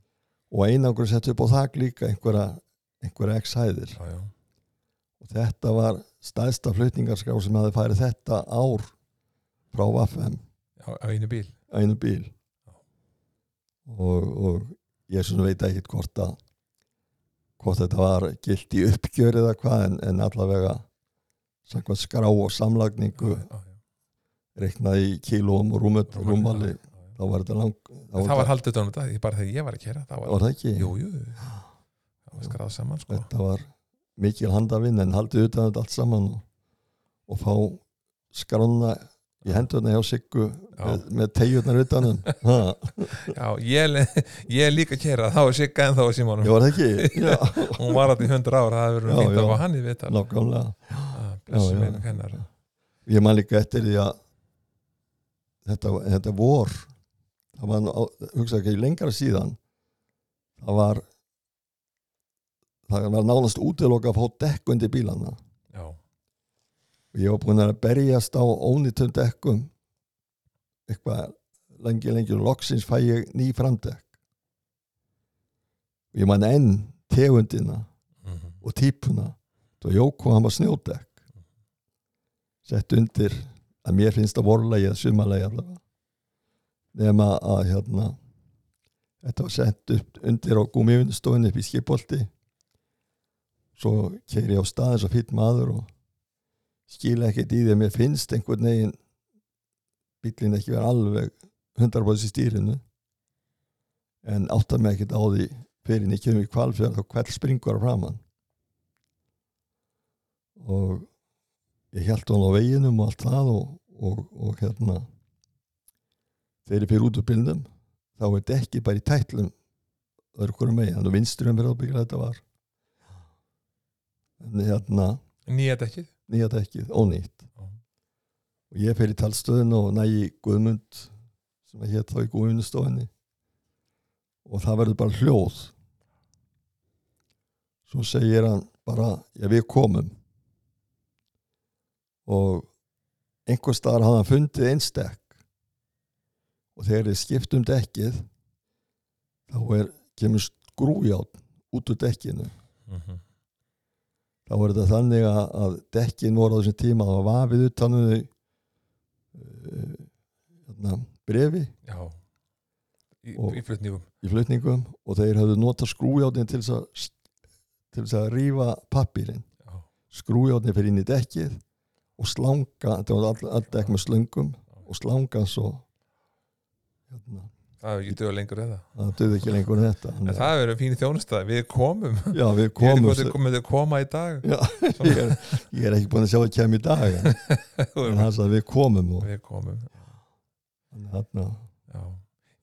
og einangrun sett upp á þak líka einhverja, einhverja x hæðir já, já, og þetta var stæðsta flutningarskrá sem hafði farið þetta ár frá já, á einu bíl? Á einu bíl. Og, og ég veit ekki hvort að hvort þetta var gilt í uppgjör eða hvað en, en allavega samkvæmt skrá og samlagningu já, já, reiknaði í kílóum og já. rúmali Já, já. þá var þetta lang þá það var haldið utan um þetta, bara þegar ég var að kera það var, það ekki? Jú, jú það var skráð saman sko. Þetta var mikil handavinn en haldið utan þetta allt saman og, og fá skrána í hendurna hjá Siggu með, með tegjurnar utanum já, ég, ég líka kera þá er Sigga en þá er Simónum var það ekki? Já, hún var alltaf í hundur ára, það hefur Já, verið fínt að já. fá hann í viðtal. Nákvæmlega Já. meina. kennar ég man líka eftir því að þetta, þetta vor það var, nú á- hugsa ekki lengra síðan það var það var nánast útiloka að fá dekk undir bílana. Já, og ég var búin að berjast á ónýttum dekkum. Eitthvað lengi lengi og loksins fæ ég ný framdekk. Og ég man enn tegundina mhm, og típuna. Og Jóko hann var snjódekk sett undir að mér finnst það vorlegi eða sumarlegi allavega. Nema að hérna þetta var sett upp undir á gúmivinstofunni upp í skipolti svo keiri ég á staðins og fýtt maður og skila ekkert í því að mér finnst einhvern veginn bílinn ekki vera alveg 100% í stýrinu. En áttar mig ekkert á því fyrir ég kemur í kvalfjörð og kveld springur á framann og ég held hann á veginum og allt það og, og, og hérna þegar ég fyrir út úr bílnum þá er dekki bara í tætlum hverju megin, þannig að vinsturum fyrir ábyggla þetta var. En hérna nýja dekkið? nýja dekkið, ónýtt. Já. og ég fer í talstöðun og nægi Guðmund sem hétt þá í Guðmundustofinni og það verður bara hljóð. Svo segir hann bara, já við komum og einhver staðar hafði hann fundið einstek og þegar þið skiptum dekkið þá er, kemur skrújátt út úr dekkinu. Mm -hmm. þá er þetta þannig að, að dekkin voru á þessum tíma að var vafið utan um þau uh, hérna, brefi já. Í, í flutningum. í flutningum. Og þeir hafðu notað skrújáttinn til þess að til þess að rífa pappirinn já, skrújáttinn fyrir inn í dekkið og slanga, þetta var all, all dekk með slöngum og slanga svo hérna, það hefur ekki döða lengur eða? Það döði ekki lengur en þetta en að- það hefur verið fín þjónustæð, við komum. Já við ég veit komum ekki hvað þið koma í dag. Já, ég, er, ég er ekki búin að sjá að kem í dag en, en hann sagði við komum og við komum. Já.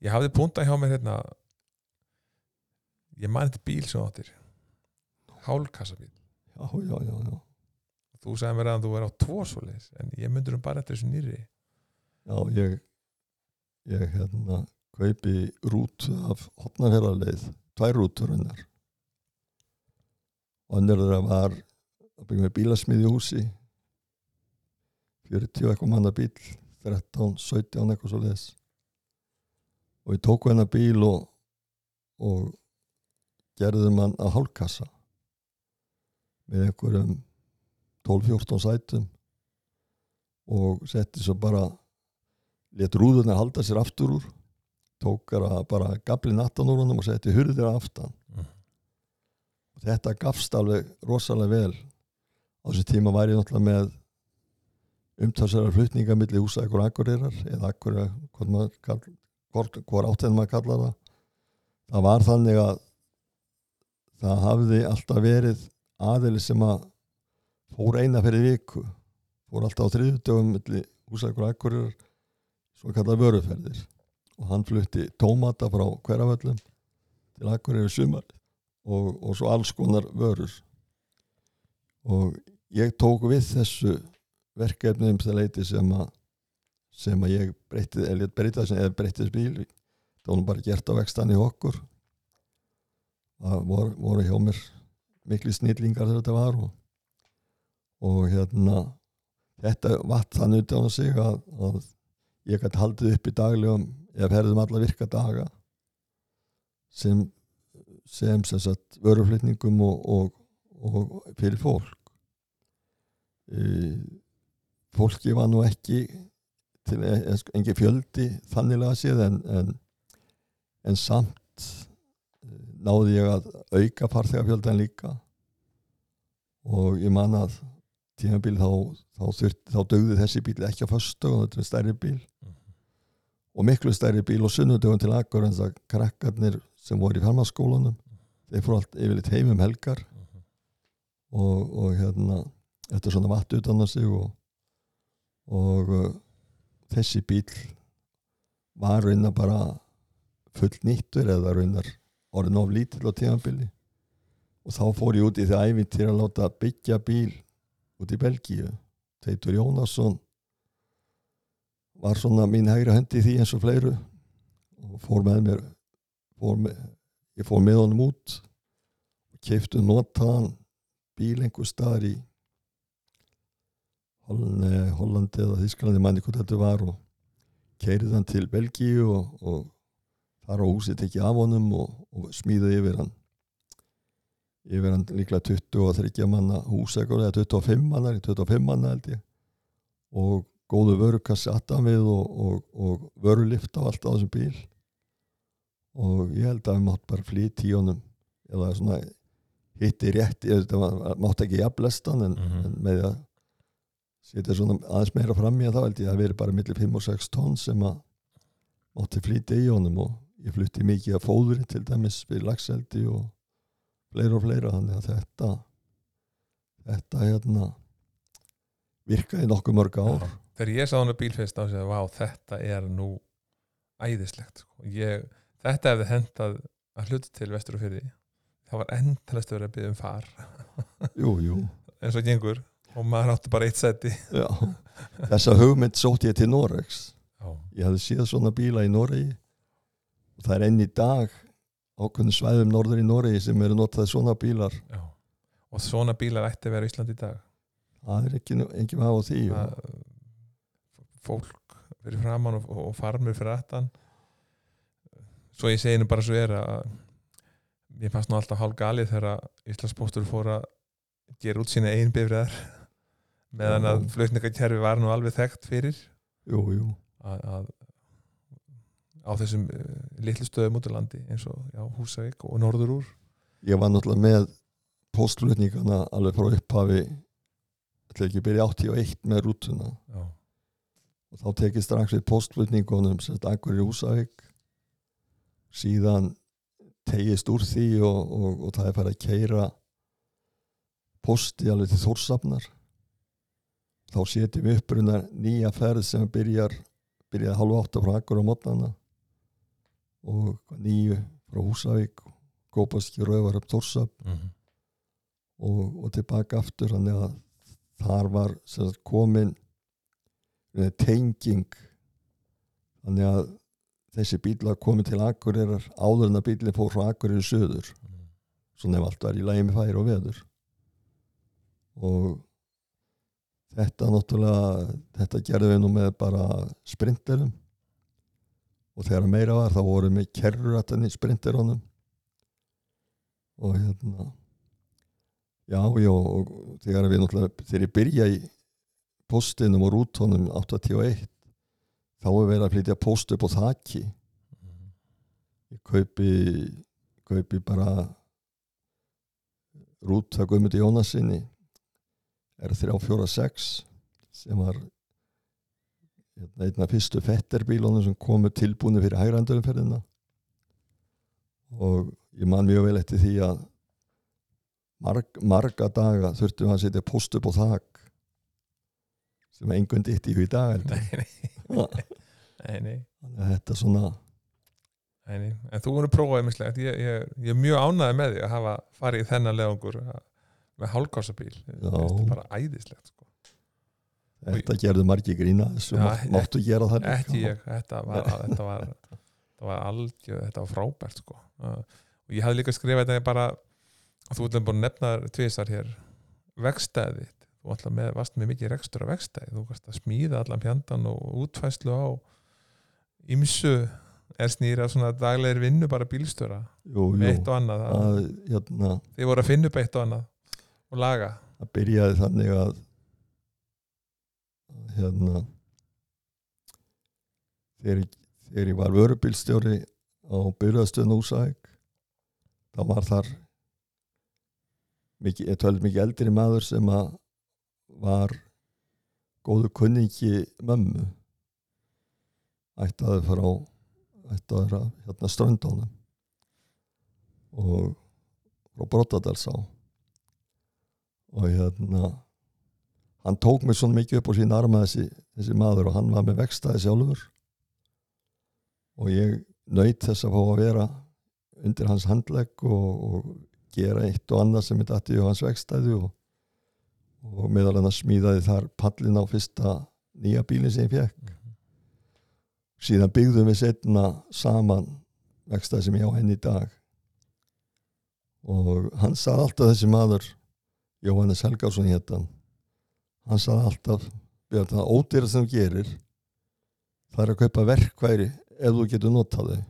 ég hafði punta hjá mér hérna ég man þetta bíl sem áttir. Hálkassabíl já, já, já, já, þú sagði mér að þú er á tvo svoleiðis en ég myndur um bara eftir þessu nýri já ég ég hérna kaupi rútu af hotnafjörðarleið tvær rútur hennar. Og hennar þeirra var að byggja með bílasmiði húsi 40 eitthvað manna bíl 13, 17 eitthvað svo leis og ég tók hennar bíl og, og gerðum hann að hálkassa með einhverjum 12-14 sætum og setti svo bara let rúðunar halda sér aftur úr tók bara, bara gafli nattan úr honum og setti hurðir aftan. Mhm. og þetta gafst alveg rosalega vel. Á þessu tíma væri ég náttúrulega með umtalsverðar flutninga milli húsa ekkur akkurirar eða akkur hvort áttin maður kallar það. Það var þannig að það hafði alltaf verið aðili sem að fór eina fyrir viku. Fór alltaf á þriðutöfum milli húsa ekkur akkurirar svo kallar vöruferðir. Og hann flutti tómata frá hverjaföllum til Akureyri sumar og, og svo alls konar vörur. Og ég tók við þessu verkefni um það leiti sem að sem að ég breytti eða breytti þess bíl. Það var nú bara gert á vextan í okkur. Það voru, voru hjá mér miklu snillingar þegar þetta var og, og hérna þetta vatt þannig utan á sig að, að ég gæti haldið upp í daglegum eða ferðum alla virka daga sem sem sem sagt vöruflutningum og, og, og fyrir fólk. E, fólki var nú ekki til e, engin fjöldi þannilega séð en, en, en samt e, náði ég að auka farþegafjöldan líka. Og ég man að tímabíl þá, þá, þá dögði þessi bíl ekki á föstu og þetta er stærri bíl. Og miklu stærri bíl og sunnudögun til akkur en það krakkarnir sem voru í farmaskólanum þeir fór allt yfirleitt heim um helgar. Og, og hérna þetta er svona vatt utan sig og, og uh, þessi bíl var raunar bara full nýttur eða raunar orðin of lítill á tímabili. Og þá fór ég út í því æfintir að láta byggja bíl út í Belgíu. Teitur Jónasson var svona mín hægri höndi í því eins og fleiru og fór með mér fór með, ég fór með honum út og keiftu notaðan bíl einhver staðar í Hollandi, eða Þísklandi manni hvað þetta var og keirið hann til Belgíu og, og þar á húsið tekið af honum og, og smíðið yfir hann yfir hann líklega 20 og 30 manna hús eða 25 manna 25 manna held ég. Og góðu vörukassi aftan við og, og, og vörulift á allt á þessum bíl. Og ég held að við mátt bara flýta í honum eða svona hitti rétt ég, mátti ekki jafnlestan en, Mhm. en með að setja svona aðeins meira fram í að þá held ég að það veri bara millir 5 og 6 tonn sem að mátti flýta í honum. Og ég flutti mikið af fóðuri til dæmis fyrir lagseldi og fleira og fleira þannig að þetta þetta hérna virkaði nokkuð mörg ár. Já. þegar ég sá hana bílfest á sig að vá, þetta er nú æðislegt sko. ég, þetta hefði hendað að hluta til vestur og fyrir það var endalast að vera að byggja um far. Jú, jú, eins og gengur. Og maður átti bara eitt seti já. Þessa hugmynd sótt ég til Noregs. Já, ég hafði séð svona bíla í Noregi. Og það er enn í dag ákveðnum svæðum norður í Noregi sem eru notaði svona bílar. Já. og svona bílar ætti að vera í Ísland í dag? Það er ekki, ekki með á því og, að fólk fyrir framann og, og farmur fyrir aftan. Svo ég segi nú bara svo er að mér fannst nú alltaf hálf galið þegar Íslandsbóstur fór að gera út sína einn bifræðar meðan að flutningakerfi var nú alveg þekkt fyrir. Jú, jú, að, að á þessum uh, litlu stöðum út á landi eins og já, Húsavík og Norður úr. Ég var náttúrulega með postflutningana alveg frá upphafi ætla ekki að byrja 81 með rútuna. Já, og þá tekið strax við postflutningunum sem þetta akkur í Húsavík. Síðan tegist úr því og, og, og það er farið að keira posti alveg til Þórsafnar þá setjum við upprunar nýja ferð sem byrjar byrjaði halv átta frá akkur á mótnana og nýju frá Húsavík gópaski rauvar upp Þórsaf mm og, og tilbaka aftur þannig að þar var sagt, komin eh, tenging. Þannig að þessi bíla komið til Akureyrar áður en að bílinn fór frá Akureyri söður svona ef allt var í lægi með færi og veður. Og þetta náttúrulega þetta gerðum við nú með bara sprinterum og þegar meira var þá vorum við kerruratan í sprinterunum og hérna já, já, og þegar við náttúrulega þegar ég byrja í postinum og rútonum 81 þá er verið að flytja post upp á þakki ég kaupi kaupi bara rút það Guðmundi Jónasinni er 346 sem var hérna, einn af fyrstu fetterbílunum sem komu tilbúinu fyrir hægrandurumferðina og ég man mjög vel eftir því að marg, marga daga þurftum við að setja post upp á þak sem engun ditt í í dag nei, nei, þetta svona Nei, nei. En þú voru prófaði mislegt ég, ég, ég er mjög ánæði með því að hafa farið í þennan leðungur með hálkásabíl Já. þetta er bara æðislegt sko. Þetta gerðu margi grína þessu, Já, mátt, máttu gera það líka. þetta var, þetta var, þetta var algjör, þetta var frábært sko. og ég hafði líka skrifað þetta bara þú ætlum búin að nefna tvisar hér vegstæði þú með, varst með mikið rekstur á vegstæði þú varst að smíða allan pjandan og útfæslu á ymsu er snýra svona daglegir vinnu bara bílstöra eitt og annað að, hérna, þið voru að finna upp eitt og annað og laga. það byrjaði þannig að, hérna þegar, þegar ég var vörubílstjóri á byrjaðstöðun Úsæk þá var þar mikið, tölði mikið eldri maður sem að var góðu kunningi mömmu. Ættaði frá ættaði að hérna ströndónum og frá Brottadalsá. Og hérna hann tók mig svona mikið upp á sín arma þessi, þessi maður og hann var með vextaði sjálfur. Og ég naut þess að fá að vera undir hans handlegg og, og gera eitt og annað sem er dætti á hans vextaði og, og meðal hann að smíðaði þar pallin á fyrsta nýja bílinn sem ég fekk síðan byggðum við setna saman vextaði sem ég á henni í dag. Og hann sagði alltaf þessi maður Jóhannes Helgarsson héttan hann sagði alltaf "Björn, það ódýra sem þú gerir það er að kaupa verkværi ef þú getur notað þau.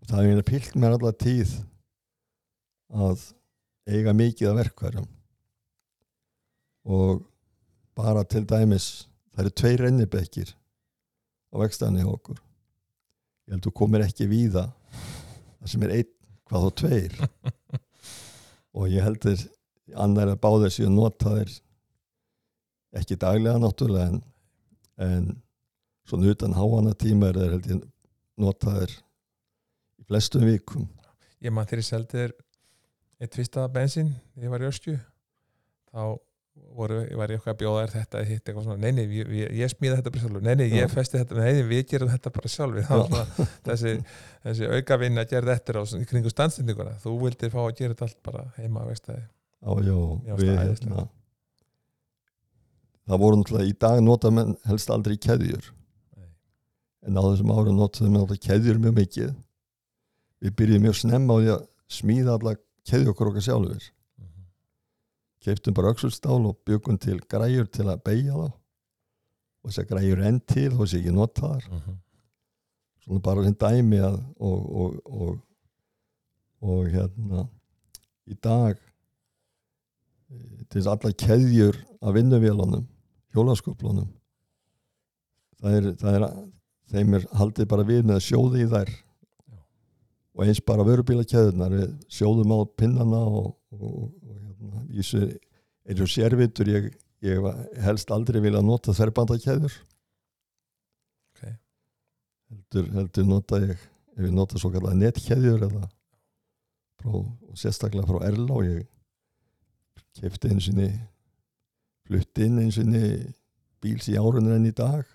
Og það er einhverja pilt mér allar tíð að eiga mikið af verkværum og bara til dæmis það eru tveir rennibekkir á vegstæðinni hjá okkur. Ég held þú komir ekki víða. Það sem er einn hvað þá tveir. Og ég heldur annar að báða sér nota þeir ekki daglega náttúrulega en, en svona utan háana tíma er þeir held ég nota þeir í flestum vikum ég þegar ég seldi þér eitt fyrsta bensín þegar ég var í Östju þá voru, ég var ég eitthvað að bjóða þér þetta hitt eitthvað svona, nei, nei, ég, ég, smíða þetta bara sjálfur, nei, nei, ég Já. festi þetta nei, nei, við gerum þetta bara sjálfur Það þessi, þessi aukavinna gerði eftir á svona, í kringu standsendinguna, þú vildir fá að gera þetta allt bara heima, veist það á já, finnst við það hérna. Það voru náttúrulega í dag nota menn helst aldrei keðjur en á þessum árum notaðum við alltaf keðjur mjög mikið við byrjuðum mjög snemma á því að smíða alla keðju okkur okkar sjálfur Mhm. keiptum bara öxulstál og byggum til græjur til að beigja þá og þess að græjur enn til þó sé ekki notaðar Mhm. svona bara sem dæmi að og, og, og, og hérna í dag eh, til þess að allar keðjur af vinnuvélunum hjólasköflunum það er, það er þeim er haldið bara við með að sjóði í þær. Og eins bara vörubílakeðunar við sjóðum á pinnana og, og, og hérna, vísu er svo sérvitur. Ég, ég helst aldrei vilja nota þerbandakeður Ok. heldur, heldur nota ég ef ég nota svo kallar netkeðjur eða frá, og sérstaklega frá Erla og ég kefti einu sinni flutti inn einu sinni bíls í árunir enn í dag.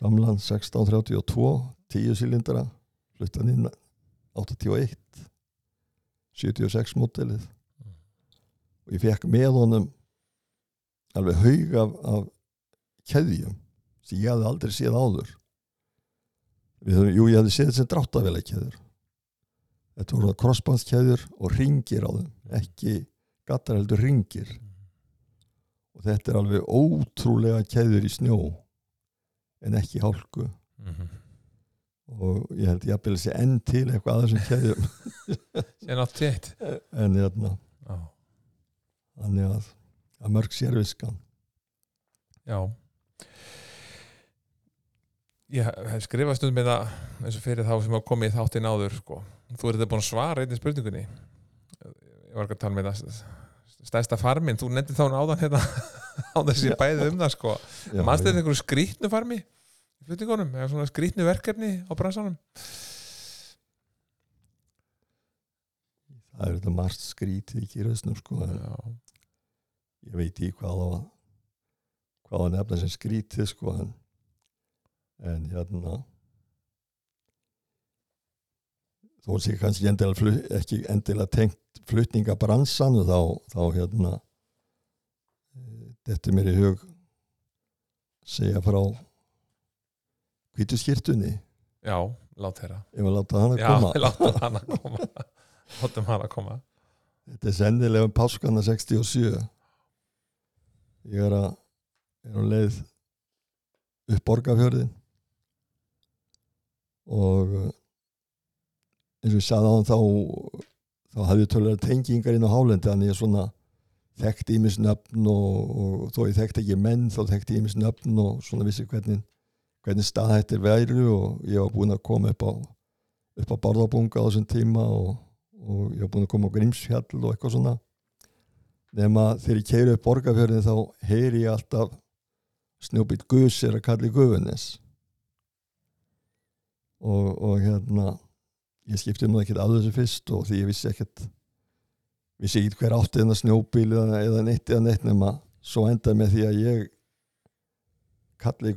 Gamlan 1632 10 silindra fluttan inn 81 76 mótelið og ég fekk með honum alveg haug af, af keðjum sem ég hafði aldrei séð áður. Við jú ég hafði séð sem dráttavéla keður þetta voru krossbandskeður og ringir á þeim ekki gattar heldur ringir og þetta er alveg ótrúlega keður í snjó en ekki hálku. Mhm. og ég held ég að byrja sér enn til eitthvað að þessum keðjum. Sér nátt sitt en hérna, Já, þannig að að mörg sérviskan já. Ég hef skrifað stundum með það eins og fyrir þá sem hafa komið í þáttinn áður sko. Þú er þetta búin að svara einnig spurningunni? Ég var ekki að tala með það stærsta farminn, þú nefndi þá áðan hérna á þessi Já. bæði um það sko. Já. þetta einhverju skrýtnu farmi í flutningunum, eða svona skrýtnu verkefni á bransanum það er þetta margt skrítið ekki í rausnum sko ég veit í hvað á að hvað á nefna sem skrítið sko en, en hérna þó sé kannski endilega ekki endilega tengt flutningabransan þá, þá hérna eh, þetta er mér í hug segja frá hvítu skýrtunni já lát þeirra ef að láta hana Já, koma? látum hana koma. Látum hana koma. Þetta er sennilega um páskana 67 ég er að er á leið upp borgarfjörðin og eh, eins og ég sagði á hann þá þá hafði ég tölulega tengingar inn á hálendi þannig ég svona þekkti ímis nöfn og, og þó ég þekkti ekki menn þá þekkti ímis nöfn og svona vissi hvernig hvernig staðhættir væru og ég var búinn að koma upp á upp á barðabunga á þessum tíma og, og ég var búinn að koma á Grímsfjall og eitthvað svona. Nema þegar ég keiri upp borgarfjörðin þá heyri ég alltaf snjóbít gus er að kalli gufunis og, og hérna ég skipti nú ekkert af þessu fyrst og því ég vissi ekkert vissi ekkert hver átti þennan snjóbíl eða, eða neitt eða neitt nema svo endaði með því að ég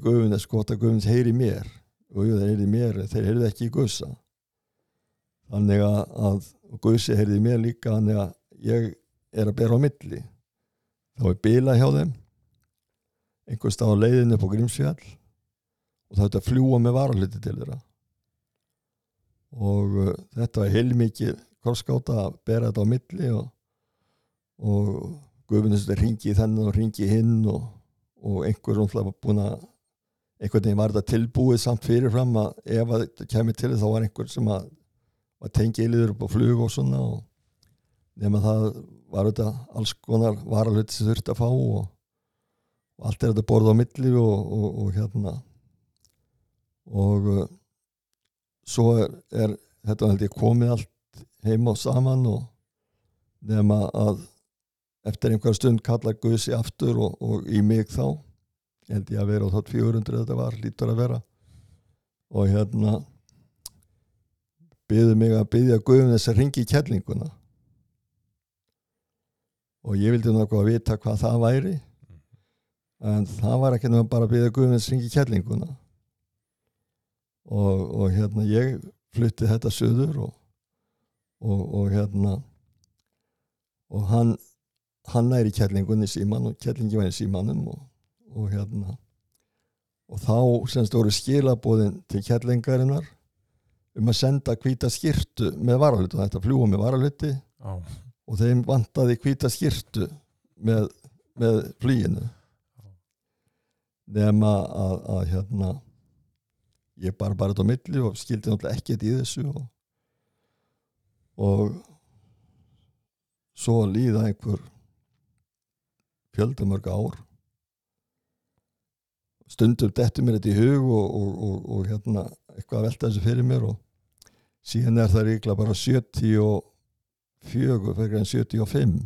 gufunis hvort að gufunis heyri í mér. Og jú, þeir heyri mér þeir heyrði ekki í gusa. Þannig að, að gusi heyrði í mér líka þannig að ég er að bera á milli. Þá er bila hjá þeim einhvers stað á leiðinu á Grímsfjall og það er að fljúa með varaliti til þeirra og uh, þetta var heilmikið korskáta að bera þetta á milli og, og guðfinnist þetta ringi þennan og ringi hinn og, og einhver var búin að einhvern veginn var þetta tilbúið samt fyrirfram að ef að þetta kemur til þá var einhver sem að var tengiðliður upp á flug og svona og nema það var þetta alls konar varalhut sem þurfti að fá og, og allt er þetta borð á milli og hérna. Og uh, svo er, er þetta held ég komið allt heim og saman og nema að eftir einhver stund kallar Guðsi aftur og, og í mig þá held ég að vera á þátt 400 þetta var, lítur að vera. Og hérna byggðu mig að byggja Guðum þess að ringi í kjellinguna og ég vildi náttúrulega að vita hvað það væri en það var ekki náttúrulega bara að byggja Guðum þess að ringi í kjellinguna og, og hérna ég flutti þetta söður og, og, og hérna og hann hann er í kjellingunni síman og kjellingi var í símanum og, og hérna og þá semst voru skilabóðin til kjellingarinnar um að senda hvita skirtu með varalhutu, þetta fljúa með varalhuti Já. og þeim vantaði hvita skirtu með, með flýinu nema að, að hérna ég bara bara þetta á milli og skildi náttúrulega ekkert í þessu og, og svo líða einhver fjöldamörg ár. Stundum dettur mér þetta í hug og, og, og, hérna eitthvað að velta þessu fyrir mér og síðan er það ríkla bara 74 fyrir en 75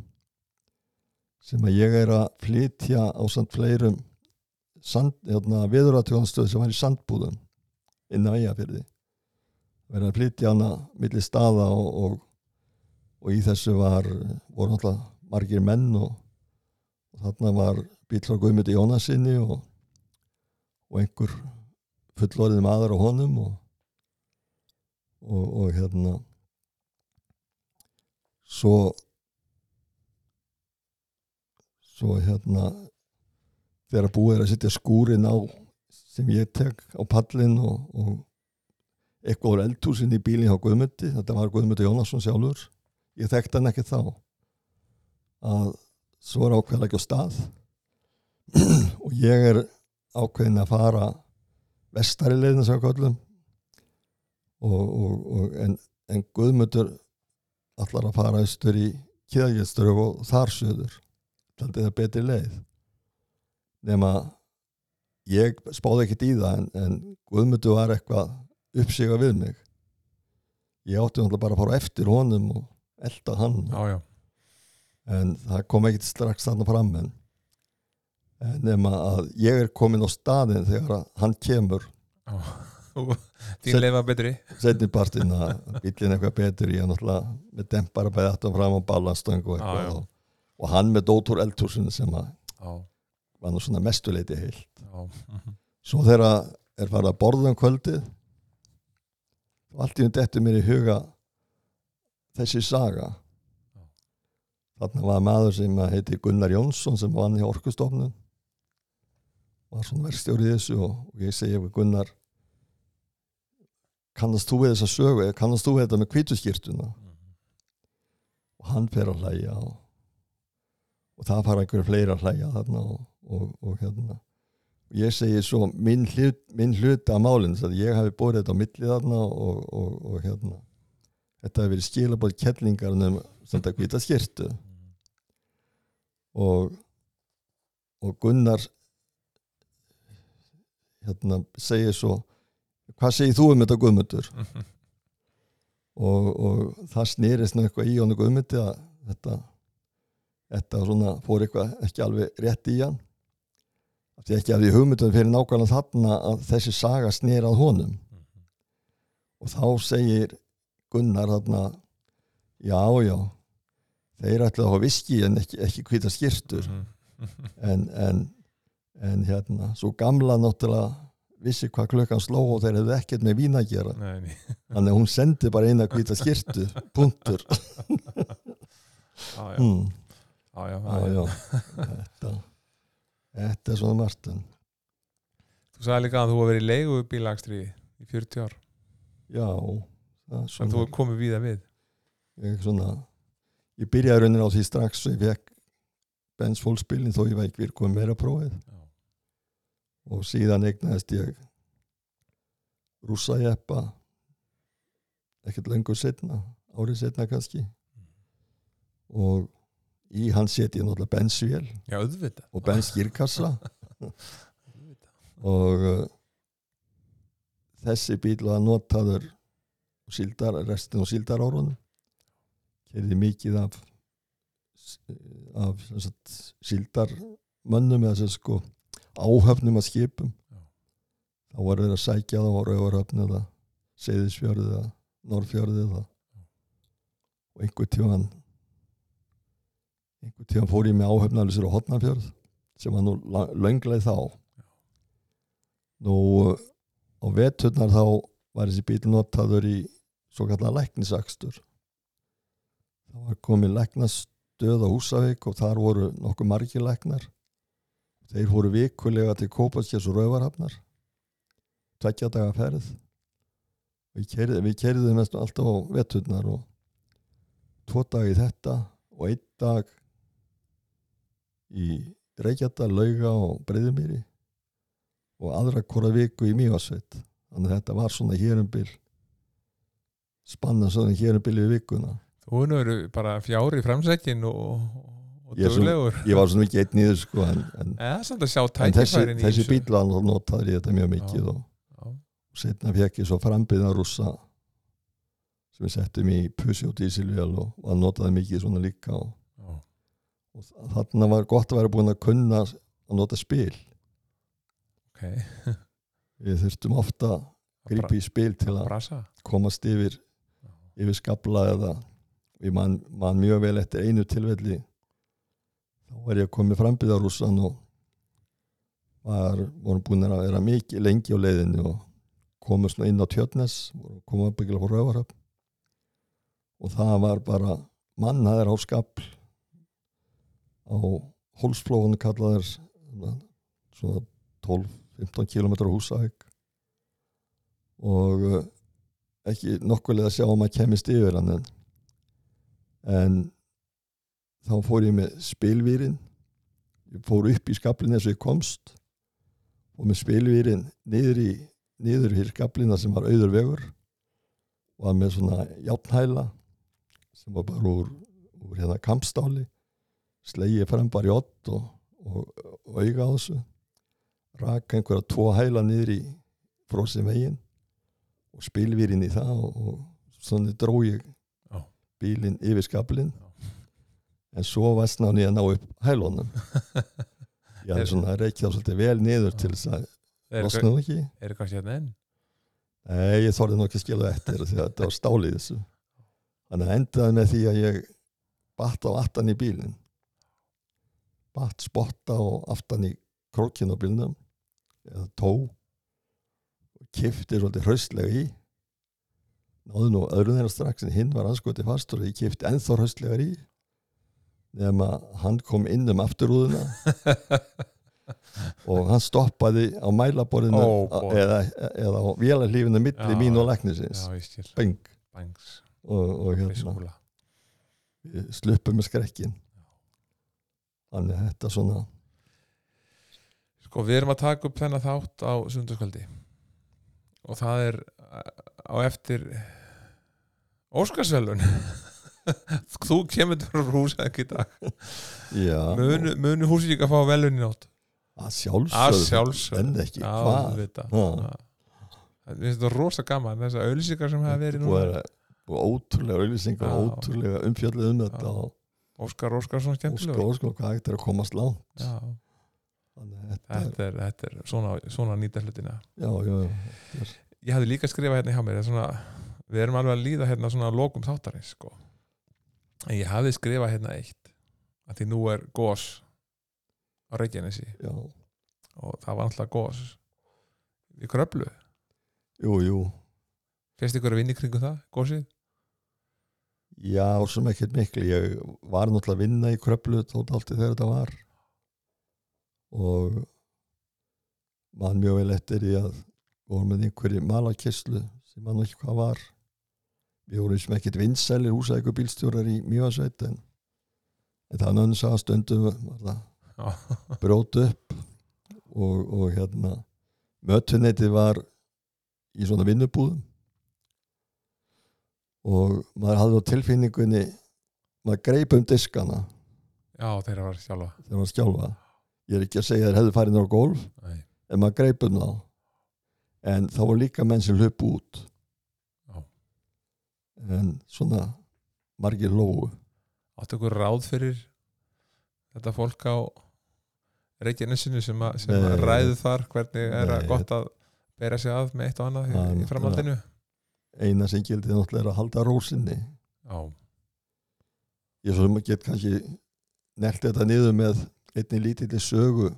sem að ég er að flytja á samt fleirum hérna, viðratjóðanstöð sem var í sandbúðum inn á eigafyrði verið að flytja hana millir staða og, og, og í þessu var voru náttúrulega margir menn og, og þarna var bíl frá Guðmyndi Jónasinni og, einhver fullorðið maður á honum og hérna svo svo hérna þegar búið er að setja skúrin á sem ég tek á pallin og, og eitthvað úr eldhúsin í bílinn hjá Guðmundi. Þetta var Guðmundi Jónasson sjálfur. Ég þekkti hann ekki þá. Að svo er ákveðlega ekki á stað. Og ég er ákveðin að fara vestari leiðin sem kallum og, og, og en, en Guðmundur allar að fara austur í kjöðgjastur og þar söður þetta er betri leið. Nema ég spáði ekkert í það en, en Guðmundur var eitthvað uppsiga við mig. Ég átti náttúrulega bara að fara eftir honum og elda hann. Já, já. en það kom ekkert strax þarna fram en, en nema að ég er komin á staðin þegar hann kemur. Þín leið var betri. setnipartin að bílinn eitthvað betur ég er náttúrulega með dempara bæði aftan fram á ballanstöng og og, og hann með Dóttor Eldhúsin sem að já, var nú svona mestuleiti heil já, mhm. svo þegar er farið að borða um kvöldið og allt í hún dettur mér í huga þessi saga. Þarna var maður sem heiti Gunnar Jónsson sem vann í orkustofnun. Var svona verkstjóri í þessu og, og ég segi við Gunnar kannast þú við þessa sögu kannast þú við þetta með kvítuskýrtuna og hann fer að hlæja og, og það fara einhverju fleiri að hlæja þarna og, og, og hérna. Og ég segi svo minn, hlut, minn hluta af málinn að ég hafi bórið þetta á milli þarna og hérna. Þetta hefur verið skilabóð kettlingar um þetta hvita skýrtu og og Gunnar hérna segir svo hvað segir þú um þetta Guðmundur? Og, og það snýrist eitthvað í honu Guðmundi að þetta þetta svona fór eitthvað ekki alveg rétt í hann því ekki að því hugmyndum fyrir nákvæmlega þarna að þessi saga snýrað honum. Og þá segir Gunnar þarna já já þeir ætlaði að hafa viski en ekki, ekki hvita skýrtur en, en, en hérna svo gamla náttúrulega vissi hvað klukkan sló og þeir hefðu ekkert með vín að gera. Nei, nei. þannig að hún sendi bara eina hvita skýrtu punktur. Já, já, mm. já, já, já, já. Þetta, er svona margt Þú sagði líka að þú var verið í leigu bílagstri í 40 ár. Já en svona, þú komið víða við. Ég, svona ég byrjaði raunin á því strax og ég fekk Benz fólkspilin þó ég var ekki komið meira prófið. Já. og síðan eignaðist ég rússa jeppa ekkert lengur setna árið setna kannski. Og í hann seti ég náttúrulega bensvél. Já, og benskýrkassa og uh, þessi bíl var notaður síldar, restin og síldarárunum. Kerði mikið af af sagt, síldarmönnum eða sagt, sko, áhöfnum að skipum. Já. þá voru þeir að sækja það á rauvarhöfn eða seyðisfjörði eða norðfjörði eða og einhver tíðan einhver tíðan fór ég með áhöfnalisir á Hotnafjörð sem var nú löngleið þá. Nú á veturnar þá var þessi bíl notaður í svo kallar læknisakstur. Það var komið læknastöð á Húsavík og þar voru nokkuð margir læknar. Þeir fóru vikulega til Kópaskjars og Rauvarhafnar tveggja daga ferð. Við mest alltaf á veturnar og tvo dag í þetta og einn dag í Reykjadal, Lauga og Breiðumýri og aðra hvora viku í Mývarsveit þannig að þetta var svona hérumbil spanna svona hérumbil í vikuna Þú eru bara fjári í framsækin og, og Ég er svo- ég var svona mikið einn í þessu sko en, en, en þessi, þessi þessu. bíl var nú notaður í þetta mjög mikið Já. og, og setna fekk ég svo frambyggðan rússa sem við settum í pusi og dísilvél og var notaði mikið svona líka og. Og þarna var gott að vera búin að kunna að nota spil. Ok, við þurftum ofta að grípa í spil til að brasa? komast yfir yfir skabla eða ég man, man mjög vel eftir einu tilvelli þá var ég komið frambyrða rússan og var, vorum búin að vera mikið lengi á leiðinu og komum svona inn á tjötnes komum upp ekki á rauvaröf og það var bara mannaðir á skabl á hólsflóðinu kallaðir svona- svona 12-15 km húsæk og uh, ekki nokkulega að sjá um að kemist yfir hann en, en þá fór ég með spilvýrin ég fór upp í skablin eins og ég komst og með spilvýrin niður í niður í skablina sem var auður vegur. Var með svona játnhæla sem var bara úr, úr hérna kampstáli slegið fram bara í ott og, og, og auga á þessu. Rak einhverja tvo hæla niður í frósin veginn og spilvýrin í það og, og svona dró ég bílinn yfir skablin en svo vestnáni að ná upp hælunum. Ég hafði svona reykjað svolítið vel niður til þess að eru losna það ekki. er kannski hérna enn? Nei, ég þorði nú ekki að skilja eftir því að þetta var stálið þessu. Þannig að endaði með því að ég batt á aftan í bílinn batt spotta og aftan í krókin á bílnum eða tó og kifti svolítið hraustlega í. Náðu nú öðru þeirra strax en hinn var anskoti fastur og ég kifti ennþá hraustlegar í nema hann kom inn um afturúðuna og hann stoppaði á mælaborðinu boy. eða, eða á vélarlífinu milli Já. mín og læknisins. Beng og, og við hérna sluppum með skrekkin þannig að þetta svona sko við erum að taka upp þennan þátt á sundarskvöldi og það er á eftir Óskarsvelun þú kemur til húsa ekki í dag. Munu, munu húsík að fá velun í nótt? Að sjálfsög en ekki, hvað. Mér finnst þetta rosa gaman þessar auðlýsingar sem hafa verið núna. ótrúlega auðlýsingar ótrúlega umfjöldið um þetta og Óskar Óskarsson óskar skemmtilegur. Óskar hvað hægt er að komast langt? Já, þannig þetta þetta er, þetta er svona, svona nýta hlutina. Já, já, já, ég hafði líka skrifað hérna hjá mér svona, við erum alveg að líða hérna svona lokum þáttarins sko. en ég hafði skrifað hérna eitt að því nú er gós á Reykjanesi. Og það var alltaf gós í kröflu, jú, jú. Fyrst ykkur að vinna í kringum það gósið, já, sem ekkert miklu ég var náttúrulega að vinna í kröflu þótt alltaf þegar þetta var. Og man mjög vel eftir því að vorum með einhverju malakisslu sem man ekki hvað var. Við vorum sem ekkert vinsælir húsæku bílstjórar í Mjöðsveit en, en það nönn sá stundum var það já, brót upp. Og, og hérna mötuneytið var í svona vinnubúðum og maður hafði á tilfinningunni maður greip um diskana. Já þeirra var sjálfa þegar maður skjálfa. Ég er ekki að segja þeir hefðu farið á golf Nei. en maður greip um þá. En þá var líka menn sem hlupu út. Já. en svona margir lóu áttu ykkur ráð fyrir þetta fólk á Reykjanesinu sem, sem ræðu þar? Hvernig er Nei, gott að bera sig að með eitt og annað í, framhaldinu eina sem gildi náttúrulega er að halda rósinni Já, ég svo sem get kannski nelt þetta niður með einni lítilli sögu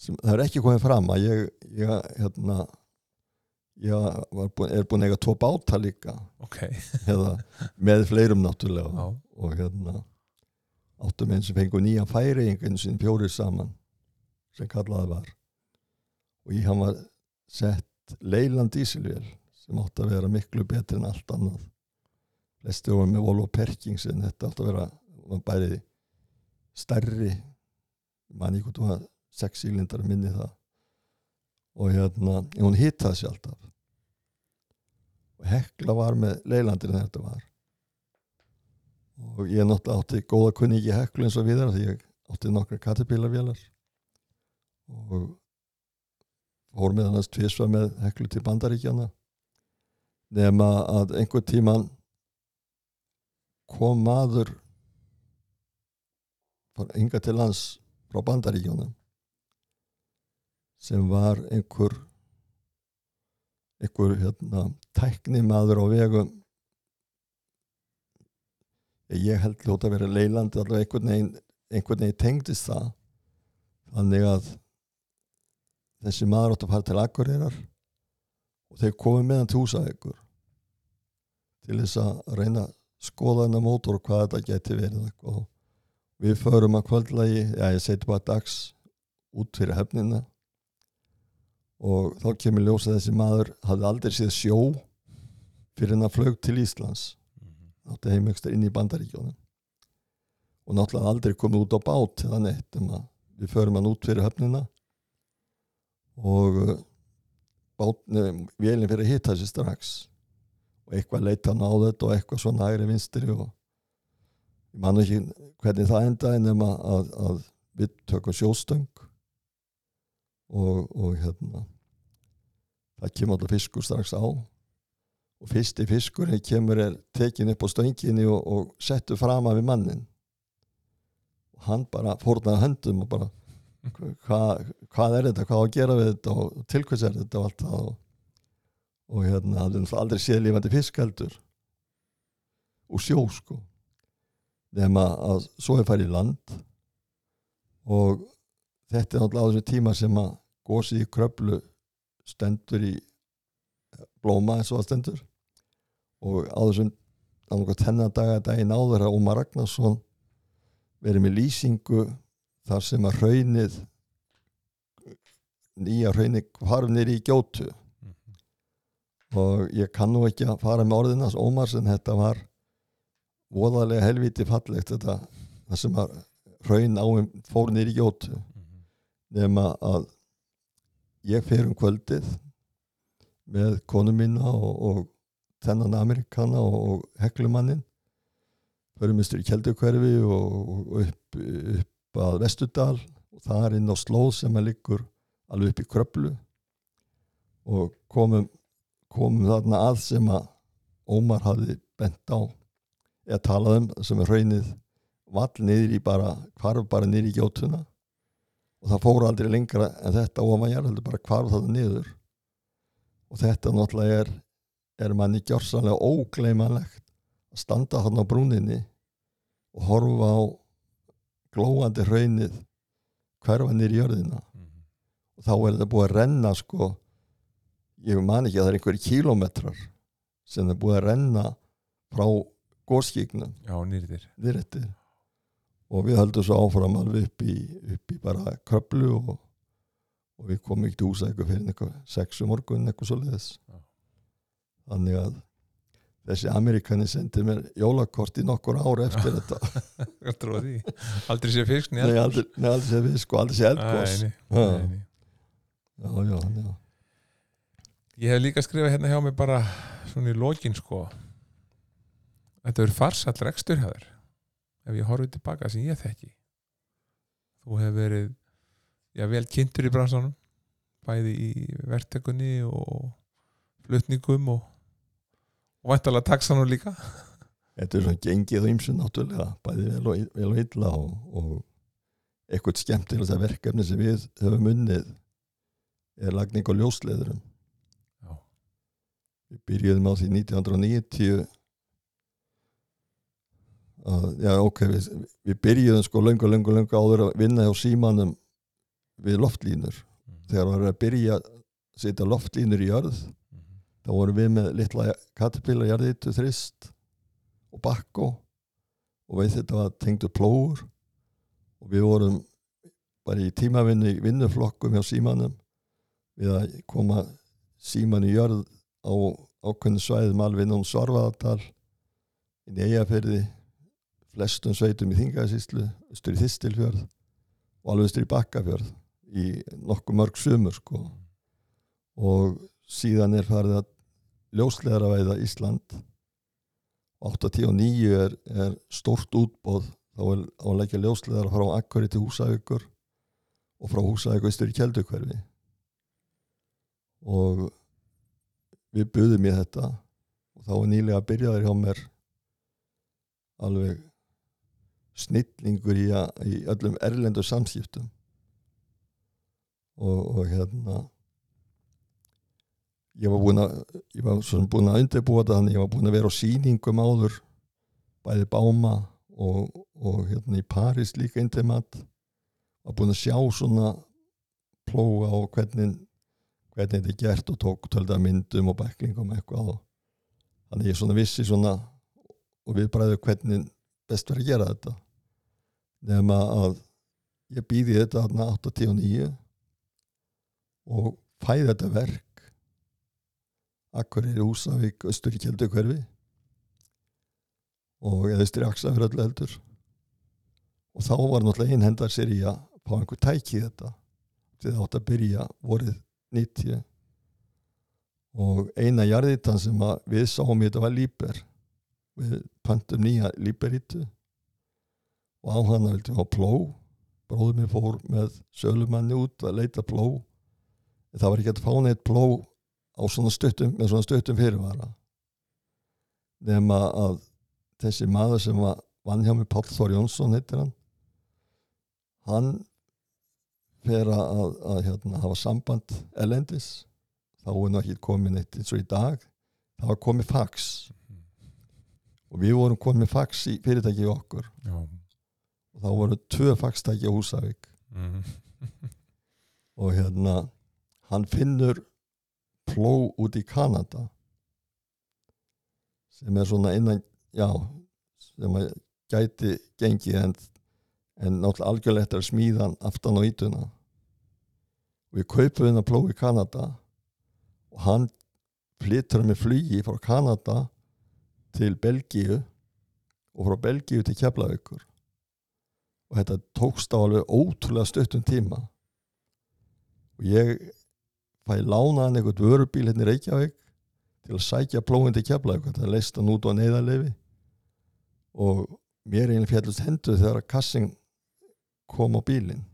sem það er ekki komið fram að ég, ég hérna ég búin, er búin að eiga tvo báta líka. Ok. Eða með fleirum náttúrulega. Já, og hérna áttum einn sem fengu nýjan færi einhvern sinni fjórir saman sem kallaði var. Og hann var sett leilan dísilvél sem átti að vera miklu betri en allt annað. Flesti voru með Volvo Perkins en þetta átti að vera bæri stærri manni hvort hún var sex sílindar minni það. Og hérna hún hittaði sér alltaf. Og hekla var með leilandir en þetta var. Og ég náttúrulega átti góða kunni ekki heklu eins og við því ég átti nokkra katipílarvélar og fór með annars tvisva með heklu til bandaríkjana nema að einhver tíman kom maður hinga til lands frá bandaríkjónum sem var einhver einhver hérna, tækni maður á vegum. Ég held hljóta að vera leilandi allavega einhvern veginn, einhvern veginn tengdist það. Þannig að þessi maður átt að fara til Akureyrar og þeir komið með hann til húsaðegur til þess að reyna að skoða hennar mótor og hvað þetta geti verið eitthvað. við förum að kvöldlægi já ég seti bara dags út fyrir hefnina og þá kemur ljós að þessi maður hafði aldrei séð sjó fyrir hann að flög til Íslands. Átti heimekstar inn í bandaríkjónum og náttúrulega aldrei komið út á bát eða neitt um við förum hann út fyrir höfnina. Og uh, bátni, vélinn fyrir að hitta sér strax og eitthvað leita þetta og eitthvað svona hægri vinstri og ég man ekki hvernig það endaði nema að, að við tökum sjóstöng og, og hérna það kemur alltaf fiskur strax á og fyrsti fiskurinn kemur er tekin upp á stönginni og, og settur fram af mannin og hann bara fórnaði höndum og bara hvað, hvað er þetta, hvað á að gera við þetta og til hvers er þetta og allt það? Og, og hérna, er náttúrulega aldrei séð lífandi fisk heldur. Og sjó sko. Nema að svo er farið í land. Og þetta er náttúrulega á þessu tíma sem að gósið í kröflu stendur í blóma eins og það stendur. Og á þessum annarkoð tennadaga daginn áður að Ómar Ragnarsson verið með lýsingu þar sem að hraunið nýja hraunið farf nýri í gjótu og ég kann nú ekki að fara með orðinans Ómars en þetta var voðalega helviti fallegt þetta það sem að hraun áum fór nýri í gjótu nema að ég fer um kvöldið með konu mína og, og þennan Amerikana og, og heklumannin förum við styrir Kjeldukverfi og, og upp, upp að Vestudal og það er inn á slóð sem að liggur alveg upp í kröplu og komum, komum þarna að sem að Ómar hafði bent á eða talað um sem er hraunið vall niður í bara hvarf bara niður í gjótuna. Og það fór aldrei lengra en þetta ofan jarðaldur bara hvarf það niður. Og þetta náttúrulega er er manni gjörsanlega ógleimanlegt að standa hann á brúninni og horfa á glóandi hraunið hverfa nýr í jörðina. Og þá er þetta búið að renna sko ég man ekki að það er einhverjir kílómetrar sem er búið að renna frá góðskíknum Já, nýrðir. Þýrrettir og við höldum svo áfram alveg upp í, upp í bara kröplu og, og við komum ekki til húsa eitthvað fyrir eitthvað sexu morgun eitthvað svo leiðis þannig að þessi Amerikani sendi mér jólakort í nokkur ára eftir þetta. Ég trúi því. Aldrei sé fisk nei, aldrei, aldrei sé við sko, aldrei sé nei. já, já, já, Ég hef líka skrifað hérna hjá mig bara svona í lokin sko. Þetta er farsall rekstur hjá þér ef ég horfið tilbaka sem ég þekki. Þú hefur verið já, vel kynntur í bransanum bæði í verktekunni og flutningum og, og væntalega taxanum líka. Þetta er svona gengið og ymsun náttúrulega bæði vel og, vel og illa og, og eitthvað skemmtilegast verkefni sem við höfum unnið er lagning og ljósleðurum. Við byrjuðum á því 1990 að, já ok við, við byrjuðum sko löngu, löngu, löngu áður að vinna hjá símanum við loftlínur Mhm. þegar var að byrja að setja loftlínur í jörð Mhm. þá vorum við með litla katapilla jarðitu þrist og bakko og veið þetta var tengdu plóur og við vorum bara í tímavinnu í vinnuflokkum hjá símanum við að koma síman í jörð á ákveðinu svæðum alveg Svarfaðardal inn í Eyjafyrði flestum sveitum í Þingasíslu austur í Þistilfjörð og alveg austur í Bakkafjörð í nokkuð mörg sumur sko. Og síðan er farið að ljósleðara veiða Ísland 89 er, er stórt útbóð þá er á að leggja ljósleðara frá Akkari til Húsavíkur og frá Húsavíkur austur í Kjeldukverfi og við buðum í þetta og þá var nýlega byrjaður hjá mér alveg snillingur í, að, í öllum erlendu samskiptum. Og, og hérna ég var búin að ég var svona búin að undirbúa þetta þannig ég var búin að vera á sýningum áður bæði Báma og, og hérna í París líka intimat var búin að sjá svona plóga og hvernig hvernig þetta er gert og tók tölda myndum og bæklingum eitthvað og þannig ég svona vissi svona og við bræðum hvernig best verið að gera þetta. Nema að ég býði þetta þarna 89 og fæði þetta verk. Akkur er í Húsavík austur í Kjeldukverfi og eða austur í Aksafjörð heldur. Og þá var náttúrulega einhendar sér í að fá einhver tæki þetta. Til það átt að byrja vorið 90 og eina jarðitan sem við sáum þetta var Líber. Við pöntum nýja Líberítu og á hana vildum við á pló bróður mér fór með sölumanni út að leita pló en það var ekki að fá neitt pló svona stuttum með svona stuttum fyrirvara. Nema að þessi maður sem var vann hjá mig Páll Þór Jónsson heitir hann. Hann fer að, að, að hérna, hafa samband elendis þá er nú ekki komin eitt eins og í dag. Það var komið fax. Og við vorum komið fax í fyrirtæki í okkur Já. og þá voru tvö faxtæki á Húsavík. Mhm. og hérna hann finnur pló út í Kanada. Sem er svona innan já, sem að gæti gengið en, en náttúrulega algjörlegt er að smíða hann aftan á ítuna við kaupum hennar pló í Kanada og hann flyttur með flugi frá Kanada til Belgíu og frá Belgíu til Keflavíkur. Og þetta tókst á alveg ótrúlega stuttum tíma. Og ég fæ lánaðan einhvern vörubíl hérna í Reykjavík til að sækja plóin til Keflavík það leist hann út á neyðarlefi og mér einnig fjallust hendur þegar að kassin kom á bílinn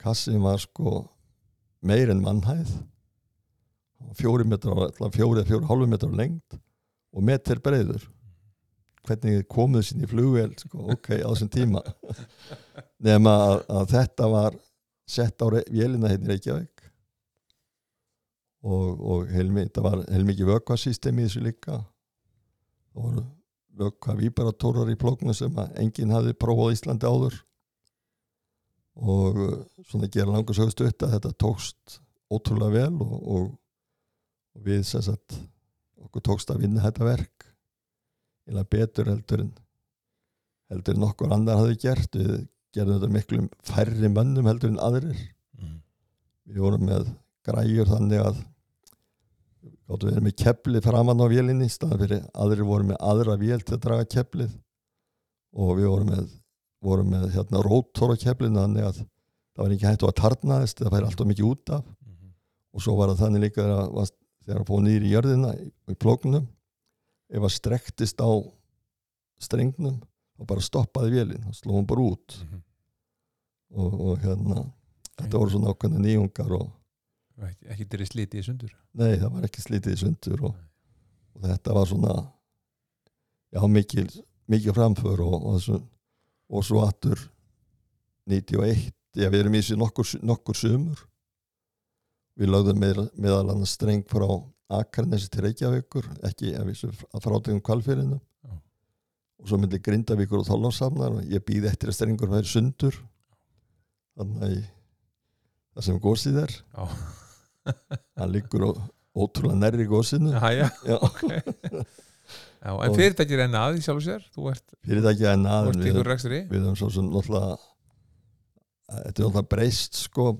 kassin var sko meir en mannhæð. Fjóri allavega fjóri eða fjóri hálfu metrar á lengd og metr breiður. Hvernig þið komuðu sín í flugvél sko, ok, á þessum tíma. Nema að, að þetta var sett á vélina hérna í Reykjavík. Og, og heilmi, þetta var heilmikið vökkvasystemi í þessu líka. Voru vökkva víbaratórar í plóknu sem enginn hafði prófað Íslandi áður og uh, svona gera langur sögust upp að þetta tókst ótrúlega vel og, og, og við sem sagt okkur tókst að vinna þetta verk eða betur heldur en heldur en okkur annar hafði gert við gerðum þetta miklum færri mönnum heldur en aðrir Mhm. við vorum með græjur þannig að gáttu verið með keflið framann á vélinni aðrir voru með aðra vél til að draga keflið og við vorum með, vorum með hérna, rótor á keflinu þannig að það var ekki hægt að tarnaðist það færi alltaf mikið út af. Mhm. og svo var það þannig líka að- var- þegar að fóð nýri í jörðina í, í plóknum ef að strektist á strengnum og bara stoppaði vélinn og slóðum bara út. Mhm. og, og hérna þetta voru svona ákveðna nýjungar og ekki, ekki þeirri sliti í sundur? Nei það var ekki slítið í sundur og, og þetta var svona já, mikil, mikil framför og, og, svo, og svo aftur 91 já, við erum í þessi nokkur, nokkur sumur. Við lögðum með, meðal annars streng frá Akarnesi til Reykjavíkur ekki að við að frátegum kvalfyrinu Já. og svo myndi Grindavíkur og Þóllásafnar og ég býði eftir að strengur væri sundur. Þannig það sem gósið er. Hann liggur ó, ótrúlega nærri gósinu já, Já, ok Já, en enn að í sjálf og sér. Þú ert, fyrirtæki en þú aðeins ert við, höfum svo sem náttúrulega þetta er náttúrulega breyst sko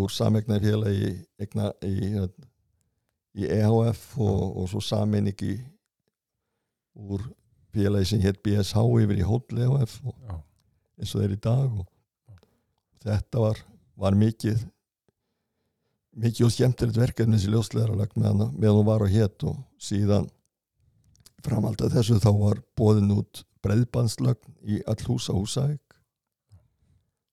úr samegnaði félagi eigna, í, í EHF og, og svo sameining í úr félagi sem hétt BSH yfir í Hóll EHF og, eins og þeir í dag og þetta var, var mikið mikið og skemmtilegt verkefni þessi ljóslegaralögn meðan, meðan hún var á hétt og síðan framhald að þessu þá var bóðin út breiðbandslögn í all húsa húsæk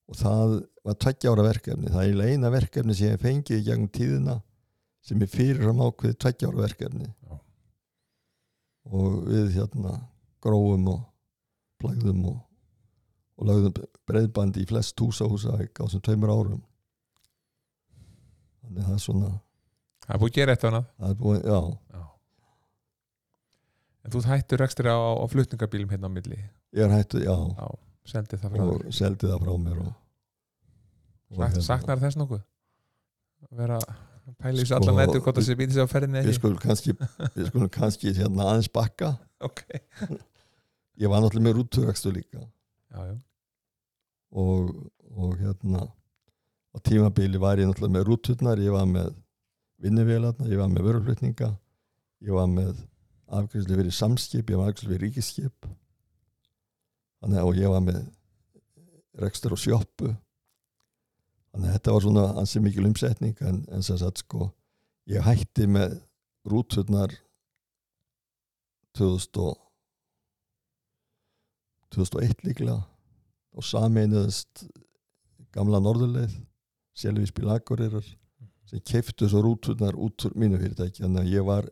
og það var tveggja ára verkefni. Það er eina verkefni sem ég fengið í gegnum tíðina sem er fyrirfram ákveðið tveggja ára verkefni. Já. og við hérna grófum og plagðum og, og lagðum breiðbandi í flest húsa húsæk á þessum tveimur árum. Þannig að það er svona það er búið að gera eitt er búin, já, Já En þú hættur rekstri á, á flutningabílum hérna á milli? Ég er hættu, já. Já, sendi það frá og þér. seldi það frá mér og, og Sagt, hérna, Saknar þess nokkuð? Að vera þessu Sko, allan nættur hvort það sé býtið sér á ferðinni við ekki? skulum kannski við skulum kannski hérna aðeins bakka. Ok, ég var náttúrulega með rútturækstu líka. Já, já, og, og hérna á tímabili var ég náttúrulega með rútturnar ég var með vinnuvélarnar ég var með vöruflutninga ég var með afgjörslu fyrir samskip ég var afgjörslu fyrir ríkiskip þannig að ég var með rekstur og sjoppu. Þannig að þetta var svona ansi mikil umsetning en, en sem sagt sko ég hætti með rútturnar 2000 og 2001 líklega og sameinuðist gamla norðurleið Sjálfís Bílagurirar sem keiftu svo rúturnar út úr mínu fyrirtæki. Þannig að ég var,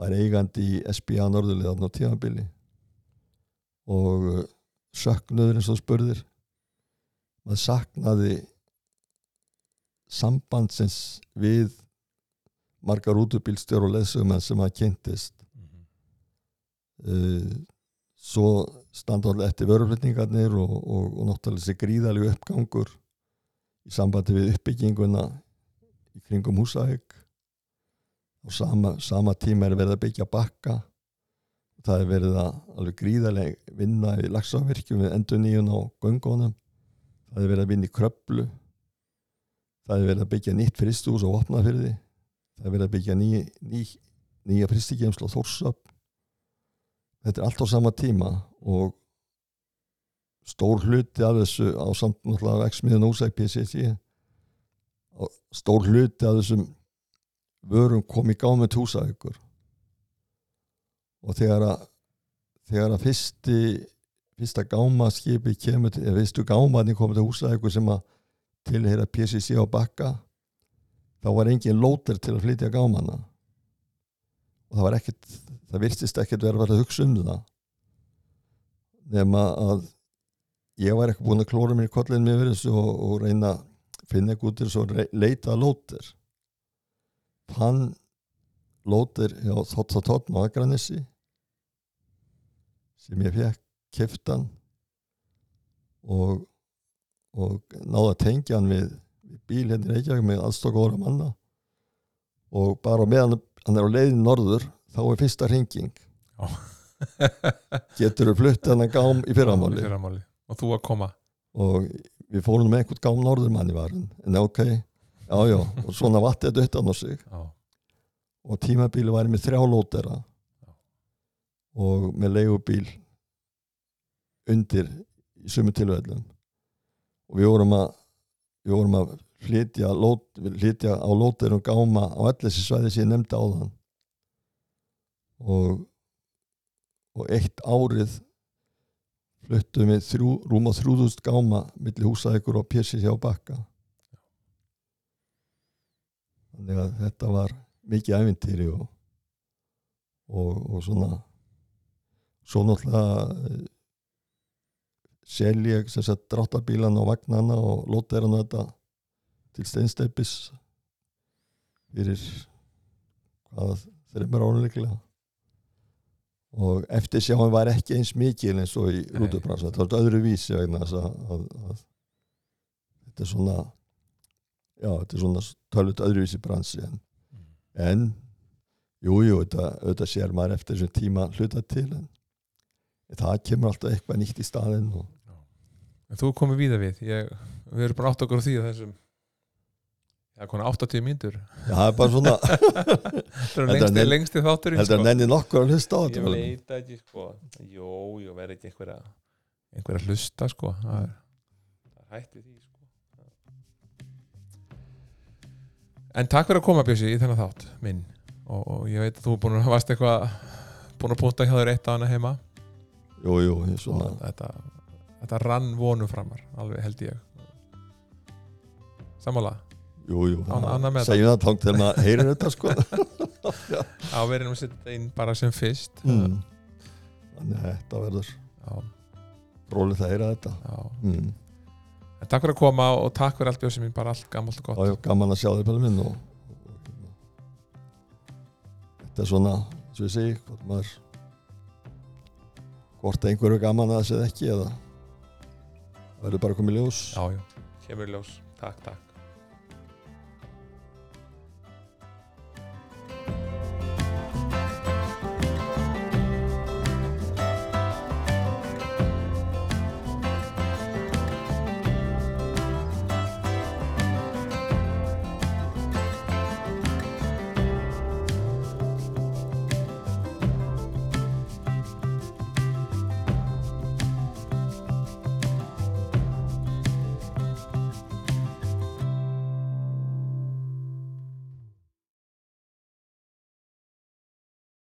var eigandi í SBA tímabili. Og uh, söknuður eins og spurðir maður saknaði sambandsins við margar rútubílstjór og leðsugumenn sem maður kynntist. Uh, svo standa alveg eftir vöruflutningarnir og, og, og náttúrulega þessi gríðalegu uppgangur í sambandi við uppbygginguna í kringum húsæk og sama, sama tíma er verið að byggja bakka. Það er verið að alveg gríðaleg vinna í lagsavirkjum við endur nýjun á göngunum. Það er verið að vinna í kröplu það er verið að byggja nýtt fristús og opna fyrir því það er verið að byggja ný, ný, nýja fristikemslu og þórsöp þetta er allt á sama tíma og stór hluti af þessu á samt náttúrulega vexmiðun ósæk PCC stór hluti af þessum vörum kom í gámið húsækur og þegar að þegar að fyrsti fyrsta gámaskipi kemur eða fyrstu gámaðin komið til húsækur sem að tilheyra PCC á bakka þá var engin lóter til að flytja gámana og það var ekkert það virtist ekkert vera að hugsa um það. Nema að ég var ekki búin að klóra mér í kollin með þessu og, og reyna að finna ekki út til þess að leita lóter hann lóter hjá Þóttatóttn á Akranissi sem ég fekk keftan og og náða að tengja hann við, bíl hérna í Reykjavík með aðstokk manna. Og bara meðan hann er á leiðin norður þá er fyrsta hringing. Getur þú flutt hann að gám í fyrramáli. Og þú að koma? Og við fórum með einhvern gám norður manni var hann. En ok, já já og svona vatt þetta utan á sig. Já, og tímabíli væri með þrjá lótera. Og með leigubíl undir í sumu tilvæðlum og við vorum að við vorum að flytja, lót, flytja á lóterum gáma á allir þessi svæði sem ég nefndi á þann og og eitt árið fluttum við þrjú, rúma þrjúðust gáma milli húsækur og pjessi hjá bakka þannig að þetta var mikið ævintýri og, og, og svona svo náttúrulega eh, sel ég sem sagt dráttabílan og vagnana og lóta er hann þetta til steinsteipis fyrir hvað þreymur ánuleiklega og eftir sjáum var ekki eins mikil eins og í rútubransa þetta var öðru vísi vegna að, að, að þetta er svona já, þetta er svona tölvut öðruvísi bransi en, en jú, jú, þetta, þetta sér maður eftir þessum tíma hluta til en það kemur alltaf eitthvað nýtt í staðinn og En þú komið víða við. Ég, við erum bara átt okkur á því að þessum já, konar 80 mínútur. Já, það er bara svona það er lengsti, að lengsti þátturinn heldur að nenni nokkur að hlusta á ég þetta veit ekki sko. Jú, jú, verður ekki einhverja einhverja hlusta sko. Það er, það er hætt við því sko en takk fyrir að koma Bjössi í þennan þátt minn. Og, og ég veit að þú er búin að varst eitthvað búin að punta hjá þér eitt á hana heima. Jú, jú, ég svona þetta, þetta rann vonum framar alveg held ég. Sammála, jú, jú, segjum það tóngt þegar maður heyrir þetta sko. Á verðinum að setja inn bara sem fyrst. Mm. þannig að þetta verður já, rólið það heyra þetta. Já. mm. En takk fyrir að koma og takk fyrir allt Bjössi mín bara allt gammalt og gott. Já, já, gaman að sjá þig pæli minn og, þetta er svona svo ég segi, hvort maður hvort einhverju er gaman að það séð ekki eða það verður bara komið ljós. Já, já, kemur í ljós. Takk, takk